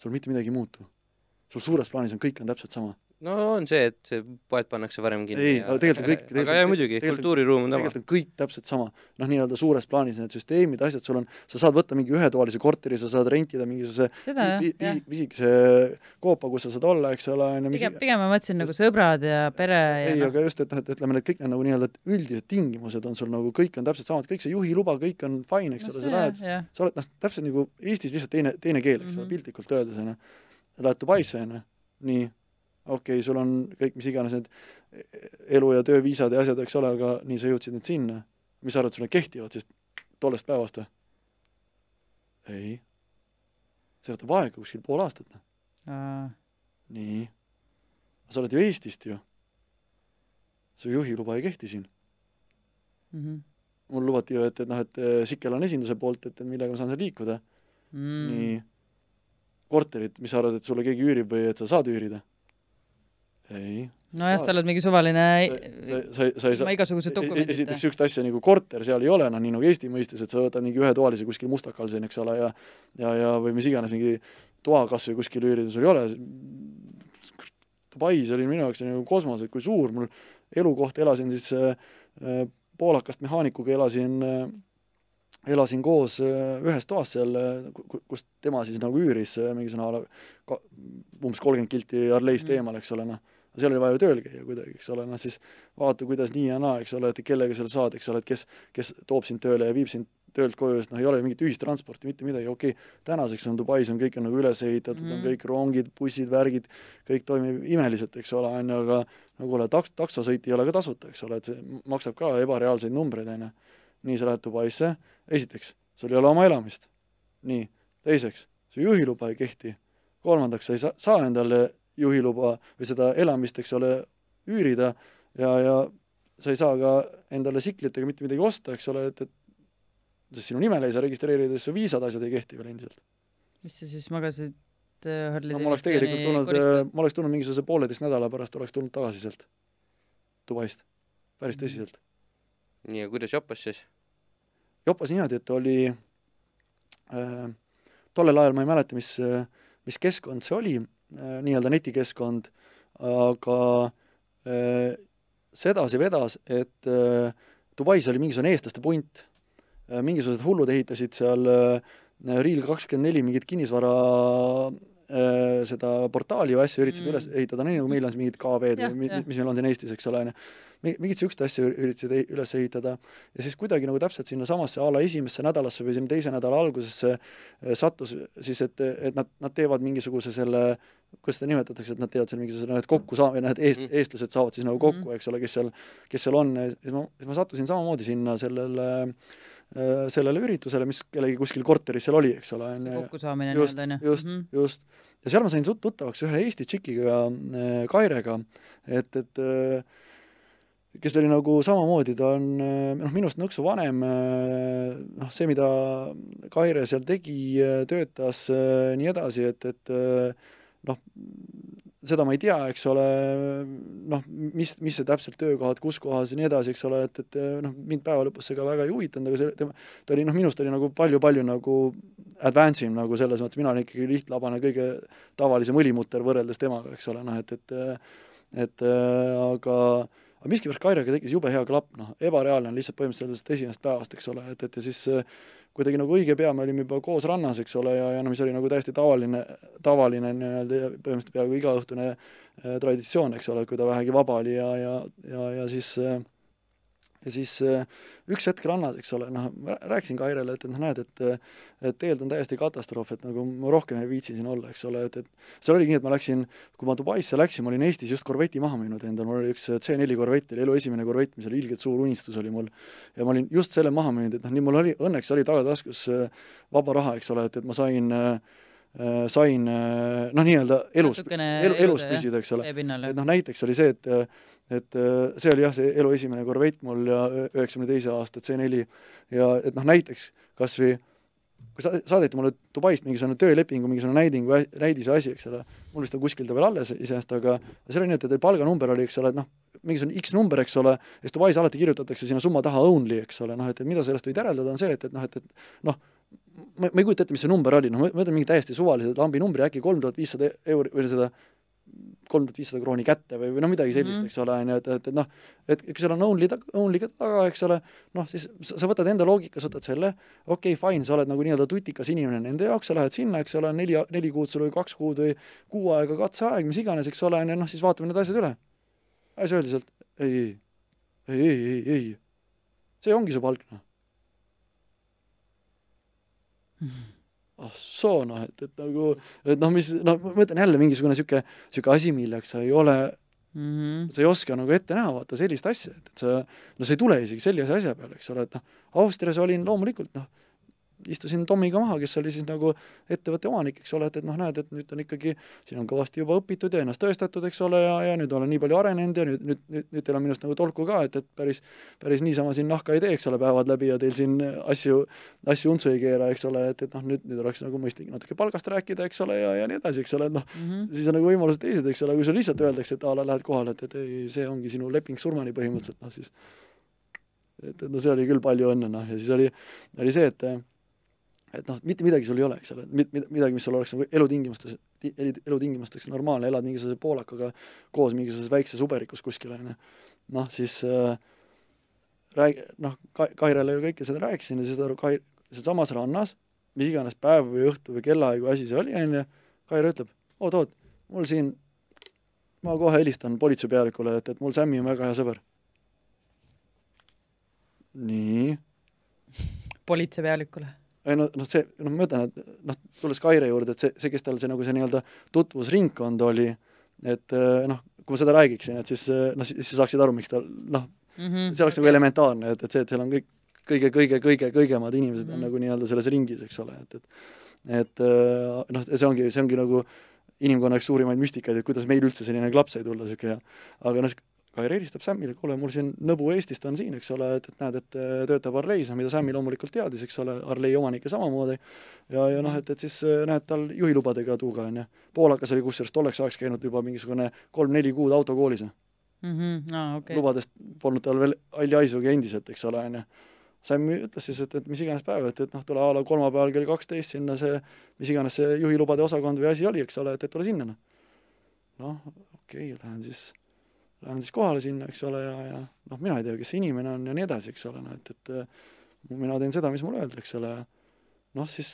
sul mitte midagi ei muutu. sul suures plaanis on kõik on täpselt sama. No on see, et see poed pannakse varem kinni. Ei, aga tegelikult on kõik- aga tegelikult- jaa, muidugi, tegelikult- kultuuriruum on sama tegelikult. on kõik täpselt sama. noh, nii-öelda suures plaanis need süsteemid, asjad, sul on, sa saad võtta mingi ühetoalise korteri, sa saad rentida mingisuguse jah, jah pisikese koopa, kus sa saad olla, eks ole, on ju, mis pigem, pigem ma mõtlesin nagu sõbrad ja pere ja ei, noh, aga just, et noh, et ütleme, need kõik need nagu nii-öelda üldised tingimused on sul nagu kõik on täpselt samad, kõik see juhiluba, kõik on fine, eks ole, sa lähed, jah, sa oled noh, täpselt nagu Eestis lihtsalt teine, teine keel, eks ole mm -hmm., piltlikult öeldes onju. Lähed Dubaisse onju, nii, okei okay,, sul on kõik, mis iganes need elu- ja tööviisad ja asjad, eks ole, aga nii sa jõudsid nüüd sinna. mis sa arvad, sul need kehtivad siis tollest päevast või? ei. see võtab aega kuskil pool aastat, noh. nii. sa oled ju Eestist ju. su juhiluba ei kehti siin. Mhm. mul lubati ju, et, et noh, et eh, Sikkel on esinduse poolt, et, et millega ma saan seal liikuda. Mm. nii, korterit, mis sa arvad, et sulle keegi üürib või et sa saad üürida? Ei. nojah, sa oled mingi suvaline sa, sa, sa ei saa ilma igasuguse dokumendita. esiteks niisugust asja nagu korter seal ei ole, noh, nii nagu Eesti mõistes, et sa võtad mingi ühetoalise kuskil Mustakal siin, eks ole, ja ja, ja või mis iganes, mingi toa kas või kuskil üürida, sul ei ole. Dubais oli minu jaoks nagu kosmos, et kui suur mul elukoht, elasin siis äh, äh poolakast mehaanikuga, elasin äh, elasin koos äh, ühes toas seal, äh, kus tema siis nagu üüris mingisugune a la umbes kolmkümmend kilti Arleist mm. eemal, eks ole, noh seal oli vaja ju tööl käia kuidagi, eks ole, noh siis vaata, kuidas nii ja naa, eks ole, et kellega seal saad, eks ole, et kes, kes toob sind tööle ja viib sind töölt koju, sest noh, ei ole mingit ühistransporti, mitte midagi, okei okay,, tänaseks on Dubais on kõik on nagu üles ehitatud mm, on kõik rongid, bussid, värgid, kõik toimib imeliselt, eks ole, on ju, aga no kuule, taks-, taksosõit ei ole ka tasuta, eks ole, et see maksab ka ebareaalseid numbreid, on ju. nii, sa lähed Dubaisse, esiteks, sul ei ole oma elamist. nii, teiseks, su juhiluba ei kehti. kolmandaks, sa ei saa, saa endale juhiluba või seda elamist, eks ole, üürida ja, ja sa ei saa ka endale siklit ega mitte midagi osta, eks ole, et, et sest sinu nimele ei saa registreerida, siis su viisad, asjad ei kehti veel endiselt. mis sa siis magasid äh, Harley no ma oleks tegelikult tulnud, äh, ma oleks tulnud mingisuguse pooleteist nädala pärast, oleks tulnud tagasi sealt Dubaist, päris mhm. tõsiselt. nii, ja kuidas jopas siis? jopas niimoodi, et oli äh, tollel ajal ma ei mäleta, mis, mis keskkond see oli, nii-öelda netikeskkond, aga äh, sedasi vedas, et äh, Dubais oli mingisugune eestlaste punt, mingisugused hullud ehitasid seal Real kakskümmend neli mingit kinnisvara seda portaali või asju üritasid mm. üles ehitada, nii nagu meil on siin mingid KV-d või mis meil on siin Eestis, eks ole, on ju mingit niisugust asja üritasid üles ehitada ja siis kuidagi nagu täpselt sinnasamasse a la esimesse nädalasse või sinna teise nädala algusesse eh, sattus siis, et, et nad, nad teevad mingisuguse selle kuidas seda nimetatakse, et nad teevad seal mingisuguse noh, et kokku saa-, või noh, et eest-, mhm. eestlased saavad siis nagu kokku, mhm. eks ole, kes seal, kes seal on, siis ma, siis ma sattusin samamoodi sinna sellele eh, sellele üritusele, mis kellegi kuskil korteris seal oli, eks ole, on ju. kokkusaamine nii-öelda, on ju. just mm, -hmm. just. ja seal ma sain tuttavaks ühe Eesti tšikiga, eh, Kairega, et, et kes oli nagu samamoodi, ta on noh, minust nõksu vanem, noh, see, mida Kaire seal tegi, töötas, nii edasi, et, et noh, seda ma ei tea, eks ole, noh, mis, mis see täpselt töökohad, kus kohas ja nii edasi, eks ole, et, et noh, mind päeva lõpus see ka väga ei huvitanud, aga see, tema, ta oli noh, minust oli nagu palju-palju nagu advance im nagu selles mõttes, mina olin ikkagi lihtlabane, kõige tavalisem õlimutter võrreldes temaga, eks ole, noh et, et et aga äh, aga miskipärast Kairega tekkis jube hea klapp, noh, ebareaalne on lihtsalt põhimõtteliselt sellest esimesest päevast, eks ole, et, et ja siis äh, kuidagi nagu õige pea me olime juba koos rannas, eks ole, ja, ja no mis oli nagu täiesti tavaline, tavaline nii-öelda põhimõtteliselt peaaegu igaõhtune äh, traditsioon, eks ole, kui ta vähegi vaba oli ja, ja, ja, ja siis äh, ja siis äh, üks hetk rannas, eks ole, noh, ma rääkisin Kairele, et, et noh, näed, et et tegelikult on täiesti katastroof, et nagu ma rohkem ei viitsi siin olla, eks ole, et, et seal oligi nii, et ma läksin, kui ma Dubaisse läksin, ma olin Eestis just korveti maha müünud endale, mul oli üks C4 korvett, oli elu esimene korvett, mis oli ilgelt suur unistus oli mul. ja ma olin just selle maha müünud, et noh, nii mul oli, õnneks oli tagataskus äh, vaba raha, eks ole, et, et ma sain sain noh, nii-öelda elus, elu, elus püsida, eks ole. et noh, näiteks oli see, et et äh, see oli jah, see elu esimene korvett mul ja üheksakümne teise aasta C4 ja et noh, näiteks kas või kui sa-, saadeti mulle Dubaist mingisugune töölepingu, mingisugune näiding või näidis või asi, eks ole, mul vist on kuskil ta veel alles iseenesest, aga seal oli nii, et teil palganumber oli, eks ole, et noh, mingisugune X number, eks ole, ja siis Dubais alati kirjutatakse sinna summa taha only, eks ole, noh et, et mida sellest võid järeldada, on see, et, et noh, et, et noh, ma, ma ei kujuta ette, mis see number oli, noh, ma mõtlen mingi täiesti suvalise lambi numbri, äkki kolm tuhat viissada euri või seda kolm tuhat viissada krooni kätte või, või noh, midagi sellist mm, -hmm. eks ole, on ju, et, et, et noh, et kui seal on only, only ka taga, eks ole, noh, siis sa, sa võtad enda loogikas, võtad selle, okei okay,, fine, sa oled nagu nii-öelda tutikas inimene nende jaoks, sa lähed sinna, eks ole, neli, neli kuud sul või kaks kuud või kuu aega katseaeg, mis iganes, eks ole, on ju, noh, siis vaatame need asjad üle. siis öeldi sealt, ei, ei, ei, ei, ei, ei, see ongi su palk, noh mm. -hmm ah soo, noh, et, et nagu, et noh, mis, noh, ma mõtlen jälle mingisugune niisugune, niisugune asi, milleks sa ei ole mm, -hmm. sa ei oska nagu ette näha, vaata, sellist asja, et, et sa, no sa ei tule isegi sellise asja peale, eks ole, et noh, Austrias olin loomulikult, noh, istusin Tomiga maha, kes oli siis nagu ettevõtte omanik, eks ole, et, et noh, näed, et nüüd on ikkagi, siin on kõvasti juba õpitud ja ennast tõestatud, eks ole, ja, ja nüüd olen nii palju arenenud ja nüüd, nüüd, nüüd, nüüd teil on minust nagu tolku ka, et, et päris, päris niisama siin nahka ei tee, eks ole, päevad läbi ja teil siin asju, asju untsu ei keera, eks ole, et, et noh, nüüd, nüüd oleks nagu mõistlik natuke palgast rääkida, eks ole, ja, ja nii edasi, eks ole, et noh mm, -hmm. siis on nagu võimalused teised, eks ole, kui sulle lihtsalt öeldakse, et a la lähed kohale, et, et ei, see ongi sinu leping surmani põhimõtteliselt, noh siis et, et no see oli küll palju õnne, noh, ja siis oli, oli see, et et noh, mitte midagi sul ei ole, eks ole, midagi, mis sul oleks nagu elutingimustes, elutingimusteks normaalne, elad mingisuguse poolakaga koos mingisuguses väikses uberikus kuskil, on ju. noh, siis äh, räägi-, noh, Ka-, Kairele ju kõike seda rääkisin ja siis ta Kai-, sealsamas rannas, mis iganes päev või õhtu või kellaaeg või asi see oli, on ju, Kaire ütleb, oot-oot, mul siin, ma kohe helistan politseipealikule, et, et mul Sämmi on väga hea sõber. nii. politseipealikule ei no, noh, see, noh, ma ütlen, et noh, tulles Kaire juurde, et see, see, kes tal see nagu see nii-öelda tutvusringkond oli, et eh, noh, kui ma seda räägiksin, et siis noh, siis sa saaksid aru, miks ta noh mm -hmm., see oleks nagu elementaarne, et, et see, et seal on kõik kõige, kõige, kõige, kõigemad inimesed mm -hmm. on mhm. nagu nii-öelda selles ringis, eks ole, et, et et eh, noh, see ongi, see ongi nagu inimkonna üks suurimaid müstikaid, et kuidas meil üldse selline klaps sai tulla, niisugune aga noh, Kair helistab Sämmile, kuule, mul siin nõbu Eestist on siin, eks ole, et, et näed, et äh, töötab Arleis, mida Sämmi loomulikult teadis, eks ole, Arlei omanik ja samamoodi, ja, ja noh, et, et siis äh, näed, tal juhilubadega tuuga, on ju. poolakas oli kusjuures tolleks ajaks käinud juba mingisugune kolm-neli kuud autokoolis mm. -hmm. Ah, okay. lubadest polnud tal veel halli haisugi endiselt, eks ole, on ju. Sam ütles siis, et, et mis iganes päev, et, et noh, tule a la kolmapäeval kell kaksteist sinna see, mis iganes see juhilubade osakond või asi oli, eks ole, et, et tule sinna, noh. noh, okei okay,, lähen siis lähen siis kohale sinna, eks ole, ja, ja noh, mina ei tea, kes see inimene on ja nii edasi, eks ole, noh et, et äh, mina teen seda, mis mulle öeldakse, eks ole, ja noh, siis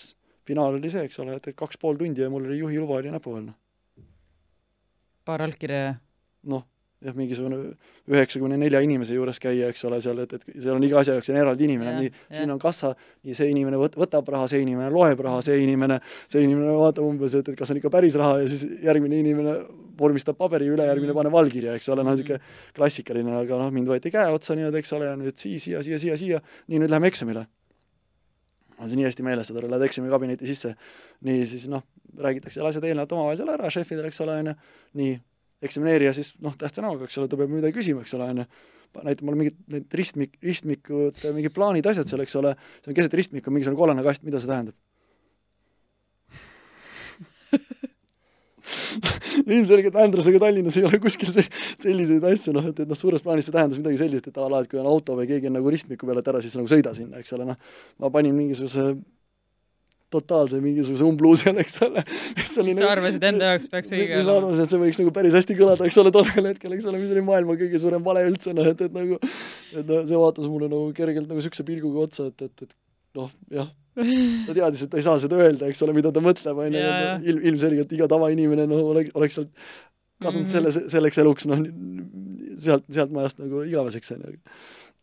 finaal oli see, eks ole, et, et kaks pool tundi ja mul oli juhiluba oli näpu all, noh. paar allkirja ja noh, jah, mingisugune üheksakümne nelja inimese juures käia, eks ole, seal, et, et seal on iga asja jaoks on eraldi inimene, nii, siin on kassa, nii see inimene võt-, võtab raha, see inimene loeb raha, see inimene, see inimene vaatab umbes, et, et kas on ikka päris raha ja siis järgmine inimene vormistab paberi, ülejärgmine mm. paneb allkirja, eks ole, noh, niisugune klassikaline, aga noh, mind võeti käe otsa niimoodi, eks ole, ja nüüd sii-, siia, siia, siia, siia, nii, nüüd läheme eksamile. mul on see nii hästi meeles, et lähed eksamikabineti sisse, nii, siis noh, räägitakse asjad eelnevalt omavahel seal ära, šefidel, eks ole, on ju, nii eksamineerija siis noh, tähtsa näoga, eks ole, ta peab midagi küsima, eks ole, on ju, näitab mulle mingid need ristmik, ristmikud, mingid plaanid, asjad seal, eks ole, see on keset ristmikku mingisugune kollane kast, mida see tähendab? *laughs* Ilmselgelt Andrusega Tallinnas ei ole kuskil see, selliseid asju, noh, et, et noh, suures plaanis see tähendas midagi sellist, et a la, et kui on auto või keegi on nagu ristmiku peal, et ära siis nagu sõida sinna, eks ole, noh, ma panin mingisuguse totaalse mingisuguse umbluuse, eks ole. mis sa nagu, arvasid enda jaoks peaks õige olema? ma arvasin, et see võiks nagu päris hästi kõlada, eks ole, tollel hetkel, eks ole, mis oli maailma kõige suurem vale üldse, noh, et, et nagu, et noh, see vaatas mulle nagu kergelt nagu niisuguse pilguga otsa, et, et, et noh, jah, ta teadis, et ta ei saa seda öelda, eks ole, mida ta mõtleb, on ju, ilm, ilmselgelt iga tavainimene, noh, oleks, oleks sealt kadunud mm -hmm. selle, selleks eluks, noh, sealt, sealt majast nagu igaveseks, on ju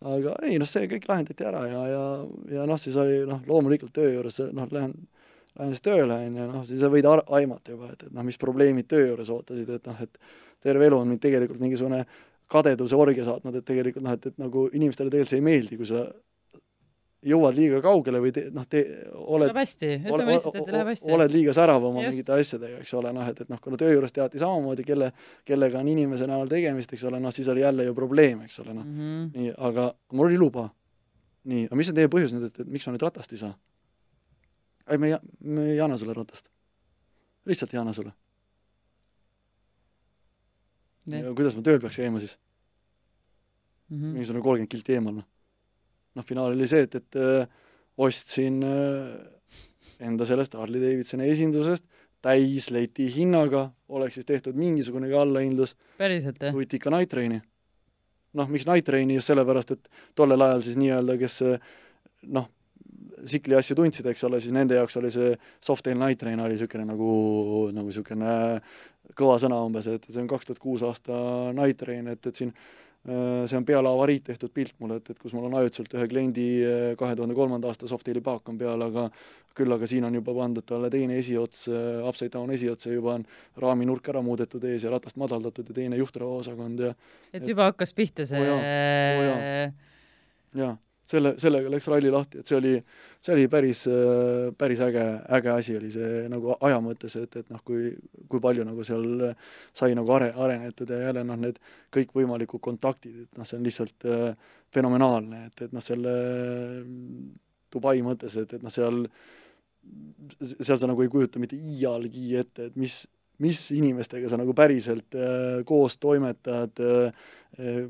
aga ei noh, see kõik lahendati ära ja, ja, ja noh, siis oli noh, loomulikult töö juures noh, lähen, lähen siis tööle, on ju, noh, siis sa võid aimata juba, et, et noh, mis probleemid töö juures ootasid, et noh, et terve elu on mind tegelikult mingisugune kadeduse orgia saatnud, et tegelikult noh, et, et nagu inimestele tegelikult see ei meeldi, kui sa jõuad liiga kaugele või te, noh, te oled läheb hästi, ütleme lihtsalt, et läheb hästi. oled liiga särav oma mingite asjadega, eks ole, noh, et, et noh, kuna töö juures teati samamoodi, kelle, kellega on inimese näol tegemist, eks ole, noh, siis oli jälle ju probleem, eks ole, noh mm -hmm.. nii, aga mul oli luba. nii, aga mis on teie põhjus nüüd, et, et miks ma nüüd ratast ei saa? ei, me ei, me ei anna sulle ratast. lihtsalt ei anna sulle. kuidas ma tööl peaks käima siis mm -hmm.? mingisugune kolmkümmend kilti eemal, noh noh, finaal oli see, et, et äh, ostsin äh, enda sellest Harley Davidsoni esindusest täis leti hinnaga, oleks siis tehtud mingisugunegi allahindlus. päriselt, jah? Tutika Night Traini. noh, miks Night Traini, just sellepärast, et tollel ajal siis nii-öelda, kes noh, tsikli asju tundsid, eks ole, siis nende jaoks oli see Softail Night Train oli niisugune nagu, nagu niisugune kõva sõna umbes, et see on kaks tuhat kuus aasta Night Train, et, et siin Äh, see on peale avariid tehtud pilt mulle, et, et kus mul on ajutiselt ühe kliendi äh, kahe tuhande kolmanda aasta Softaili paak on peal, aga küll aga siin on juba pandud talle teine esiots, äh, upside down esiots ja juba on raaminurk ära muudetud ees ja ratast madaldatud ja teine juhtrauaosakond ja et juba hakkas pihta see oh jaa, oh jaa. jaa selle, sellega läks ralli lahti, et see oli, see oli päris, päris äge, äge asi oli see nagu aja mõttes, et, et noh, kui, kui palju nagu seal sai nagu are-, arenetud ja jälle noh, need kõikvõimalikud kontaktid, et noh, see on lihtsalt äh, fenomenaalne, et, et noh, selle Dubai mõttes, et, et noh, seal seal sa nagu ei kujuta mitte iialgi ette, et mis, mis inimestega sa nagu päriselt äh, koos toimetad äh,, äh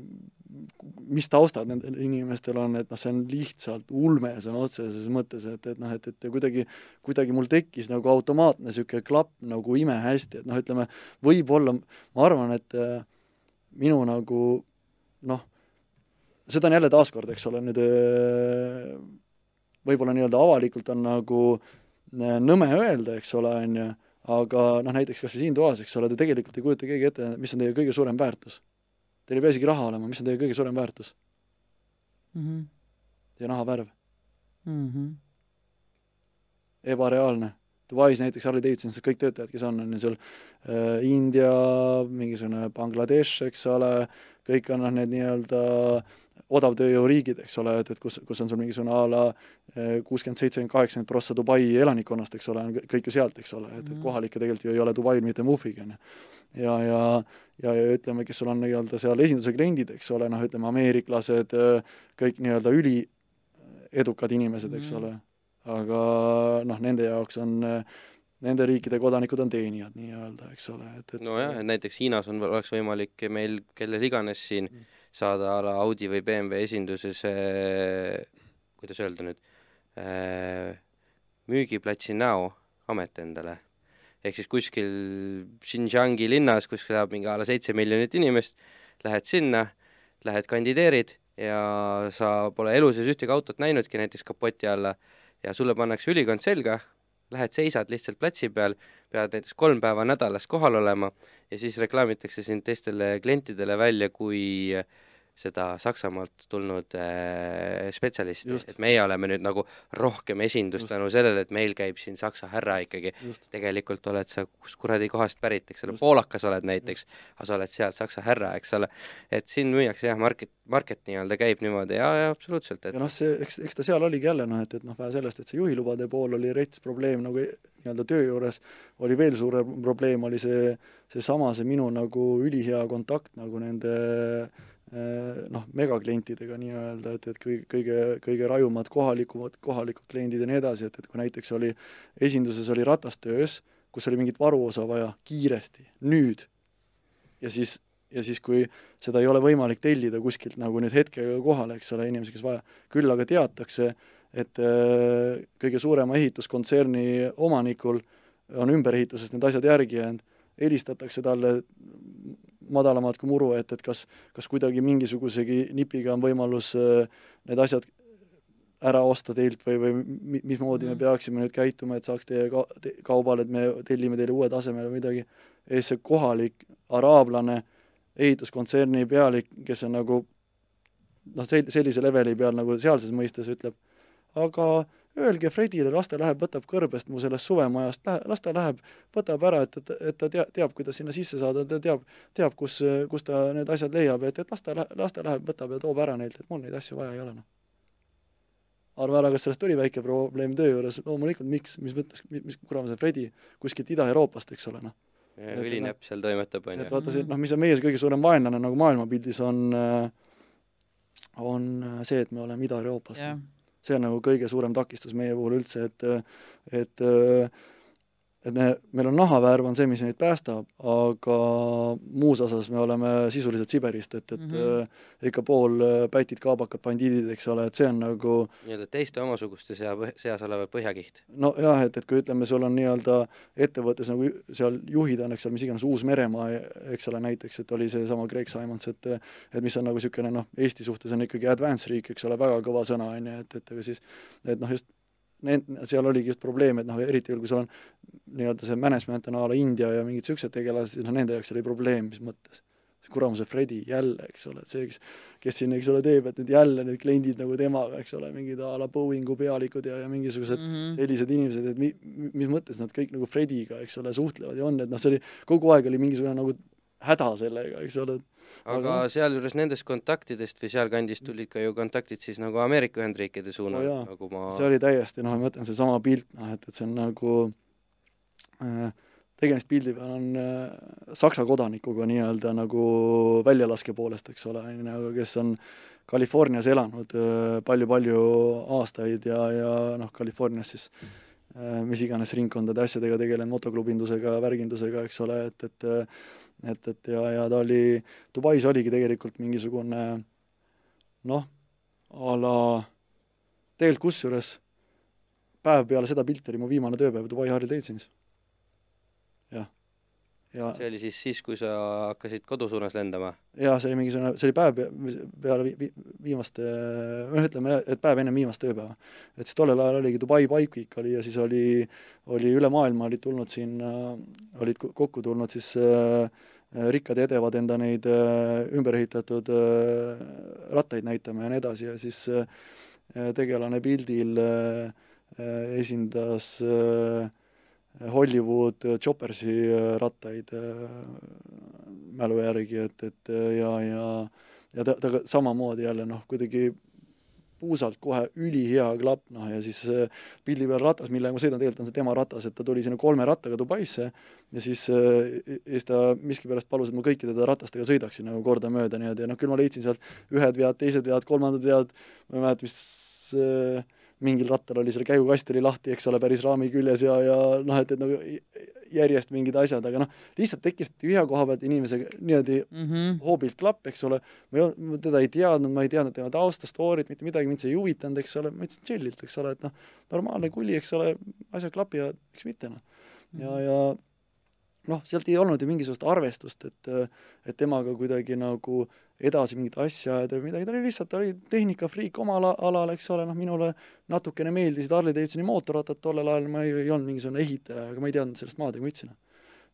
mis taustad nendel inimestel on, et noh, see on lihtsalt ulme sõna otseses mõttes, et, et noh, et, et kuidagi, kuidagi mul tekkis nagu automaatne niisugune klapp nagu imehästi, et noh, ütleme, võib-olla ma arvan, et äh, minu nagu noh, seda on jälle taaskord, eks ole, nüüd äh, võib-olla nii-öelda avalikult on nagu äh, nõme öelda, eks ole, on ju, aga noh, näiteks kas või siin toas, eks ole, te tegelikult ei kujuta keegi ette, mis on teie kõige suurem väärtus Teil ei pea isegi raha olema, mis on teie kõige suurem väärtus mm? -hmm. Teie nahavärv mm. -hmm. ebareaalne. Dubais näiteks Harley Davidsonis kõik töötajad, kes on, on ju seal äh, India, mingisugune Bangladesh, eks ole, kõik on noh, need nii-öelda odavtööjõuriigid, eks ole, et, et kus, kus on sul mingisugune a la äh, kuuskümmend, seitsekümmend, kaheksakümmend prossa Dubai elanikkonnast, eks ole, on kõik ju sealt, eks ole, et, et mhm. kohalikke tegelikult ju ei ole Dubail mitte muhvigi, on ju. ja, ja ja, ja ütleme, kes sul on nii-öelda seal esinduse kliendid, eks ole, noh, ütleme ameeriklased, kõik nii-öelda üliedukad inimesed, eks mm. ole, aga noh, nende jaoks on nende riikide kodanikud on teenijad nii-öelda, eks ole, et, et nojah, näiteks Hiinas on, oleks võimalik meil kellel iganes siin mm. saada a la Audi või BMW esinduses äh, kuidas öelda nüüd äh,, müügiplatsi näo amet endale ehk siis kuskil Xinjiangi linnas, kus elab mingi a la seitse miljonit inimest, lähed sinna, lähed kandideerid ja sa pole elu sees ühtegi autot näinudki näiteks kapoti alla ja sulle pannakse ülikond selga, lähed seisad lihtsalt platsi peal, pead näiteks kolm päeva nädalas kohal olema ja siis reklaamitakse sind teistele klientidele välja kui äh, seda Saksamaalt tulnud äh, spetsialisti, et meie oleme nüüd nagu rohkem esindus tänu sellele, et meil käib siin saksa härra ikkagi. tegelikult oled sa kust kuradi kohast pärit, eks ole, poolakas oled näiteks, aga sa oled sealt saksa härra, eks ole. et siin müüakse jah, market, market nii-öelda käib niimoodi. Ja, ja absoluutselt, et ja noh, see, eks, eks ta seal oligi jälle noh, et, et noh, vähe sellest, et see juhilubade pool oli rets probleem nagu nii-öelda töö juures, oli veel suurem probleem, oli see, seesama, see minu nagu ülihea kontakt nagu nende noh, megaklientidega nii-öelda, et, et kõige, kõige, kõige rajumad kohalikumad, kohalikud kliendid ja nii edasi, et, et kui näiteks oli, esinduses oli ratastöös, kus oli mingit varuosa vaja kiiresti, nüüd, ja siis, ja siis, kui seda ei ole võimalik tellida kuskilt nagu nüüd hetkega kohale, eks ole, inimesi, kes vaja, küll aga teatakse, et äh, kõige suurema ehituskontserni omanikul on ümberehitusest need asjad järgi jäänud, helistatakse talle madalamad kui muru, et, et kas, kas kuidagi mingisugusegi nipiga on võimalus äh, need asjad ära osta teilt või, või mismoodi mm. me peaksime nüüd käituma, et saaks teie ka-, te, kaubale, et me tellime teile uue tasemele või midagi, ja siis see kohalik araablane ehituskontserni pealik, kes on nagu noh, sel-, sellise leveli peal nagu sealses mõistes ütleb, aga öelge Fredile, las ta läheb, võtab kõrbest mu sellest suvemajast, las ta läheb, võtab ära, et, et, et ta teab, teab, kuidas sinna sisse saada, ta teab, teab, kus, kus ta need asjad leiab, et, et las ta, las ta läheb, võtab ja toob ära neilt, et mul neid asju vaja ei ole, noh. arva ära, kas sellest tuli väike probleem töö juures, loomulikult, miks, mis mõttes, mis kuradi see Fredi kuskilt Ida-Euroopast, eks ole, noh. ülinäpp seal toimetab, on ju. et vaata see, noh, mis on meie kõige suurem vaenlane nagu maailmapildis, on on see, et me oleme Ida-Euroopast yeah see on nagu kõige suurem takistus meie puhul üldse, et et et me, meil on nahavärv, on see, mis meid päästab, aga muus osas me oleme sisuliselt Siberist, et, et mm -hmm. ikka pool pätid, kaabakad, bandiidid, eks ole, et see on nagu nii-öelda teiste omasuguste sea, seas olev põhjakiht. nojah, et, et kui ütleme, sul on nii-öelda ettevõttes nagu seal juhid on, eks ole, mis iganes Uus-Meremaa, eks ole, näiteks, et oli seesama Greg Simons, et et mis on nagu niisugune noh, Eesti suhtes on ikkagi advance riik, eks ole, väga kõva sõna, on ju, et, et aga siis et noh, just need, seal oligi just probleem, et noh, eriti veel, kui sul on nii-öelda see management on a la India ja mingid niisugused tegelased, siis noh, nende jaoks oli probleem, mis mõttes. see kuramuse Fredi jälle, eks ole, et see, kes, kes siin, eks ole, teeb, et nüüd jälle need kliendid nagu temaga, eks ole, mingid a la Boeingu pealikud ja, ja mingisugused mm -hmm. sellised inimesed, et mi-, mis mõttes nad kõik nagu Frediga, eks ole, suhtlevad ja on, et noh, see oli, kogu aeg oli mingisugune nagu häda sellega, eks ole. aga Aga- sealjuures nendest kontaktidest või sealkandist tulid ka ju kontaktid siis nagu Ameerika Ühendriikide suunal jaa. nagu ma see oli täiesti, noh, ma mõtlen seesama pilt, noh, et, et see on nagu äh, tegemist pildi peal on äh, Saksa kodanikuga nii-öelda nagu väljalaske poolest, eks ole, aga kes on Californias elanud äh, palju-palju aastaid ja, ja noh, Californias siis äh, mis iganes ringkondade asjadega tegelenud, motoklubindusega, värgindusega, eks ole, et, et et, et ja, ja ta oli, Dubais oligi tegelikult mingisugune noh, a la tegelikult kusjuures päev peale seda pilti oli mu viimane tööpäev Dubai Harley Davidsonis. Ja, see oli siis siis, kui sa hakkasid kodu suunas lendama? ja see oli mingisugune, see oli päev pe- peale vi, vi, viimast, noh, ütleme, et päev enne viimast tööpäeva. et siis tollel ajal oligi Dubai Bike Week oli ja siis oli, oli üle maailma olid tulnud sinna, olid ko- kokku tulnud siis äh, rikkad ja edevad enda neid äh, ümber ehitatud äh, rattaid näitama ja nii edasi ja siis äh, tegelane pildil äh, äh, esindas äh, Hollywood Choppersi äh, rattaid äh, mälu järgi, et, et äh, ja, ja ja ta, ta samamoodi jälle noh, kuidagi puusalt kohe ülihea klapp, noh ja siis äh, pildi peal ratas, millega ma sõidan, tegelikult on see tema ratas, et ta tuli sinna kolme rattaga Dubaisse ja siis äh, siis ta miskipärast palus, et ma kõikide ta ratastega sõidaksin nagu kordamööda niimoodi ja noh, küll ma leidsin sealt ühed vead, teised vead, kolmandad vead, ma ei mäleta, mis äh, mingil rattal oli seal käigukast oli lahti, eks ole, päris raami küljes ja, ja noh, et, et nagu järjest mingid asjad, aga noh, lihtsalt tekkis tühja koha pealt inimesega niimoodi mm. -hmm. hoobilt klapp, eks ole, ma ei olnud, ma teda ei teadnud, ma ei teadnud tema tausta, story't, mitte midagi, mind see ei huvitanud, eks ole, ma ütlesin chill'ilt, eks ole, et noh, normaalne kuli, eks ole, asjad klapivad, miks mitte noh. ja, ja noh, sealt ei olnud ju mingisugust arvestust, et et temaga kuidagi nagu edasi mingit asja ajada või midagi, ta oli lihtsalt, ta oli tehnikafriik omal ala- alal, eks ole, noh minule natukene meeldisid Harley Davidsoni mootorrattad tollel ajal, ma ei, ei olnud mingisugune ehitaja, aga ma ei teadnud sellest maad ega mütsi, noh.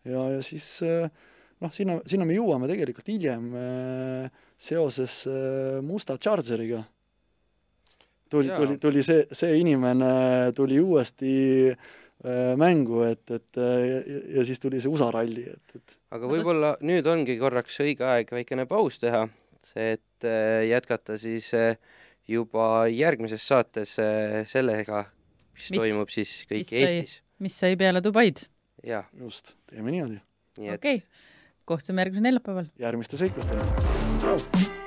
ja, ja siis noh, sinna, sinna me jõuame tegelikult hiljem äh, seoses äh, musta Chargeriga. tuli, tuli, tuli see, see inimene tuli uuesti äh, mängu, et, et äh, ja, ja siis tuli see USA ralli, et, et aga võib-olla nüüd ongi korraks õige aeg väikene paus teha, see, et äh, jätkata siis äh, juba järgmises saates äh, sellega, mis toimub siis kõik mis Eestis. mis sai peale Dubaid? jah, just, teeme niimoodi. nii et okei okay., kohtume järgmisel neljapäeval. järgmiste seiklusteni. tšau!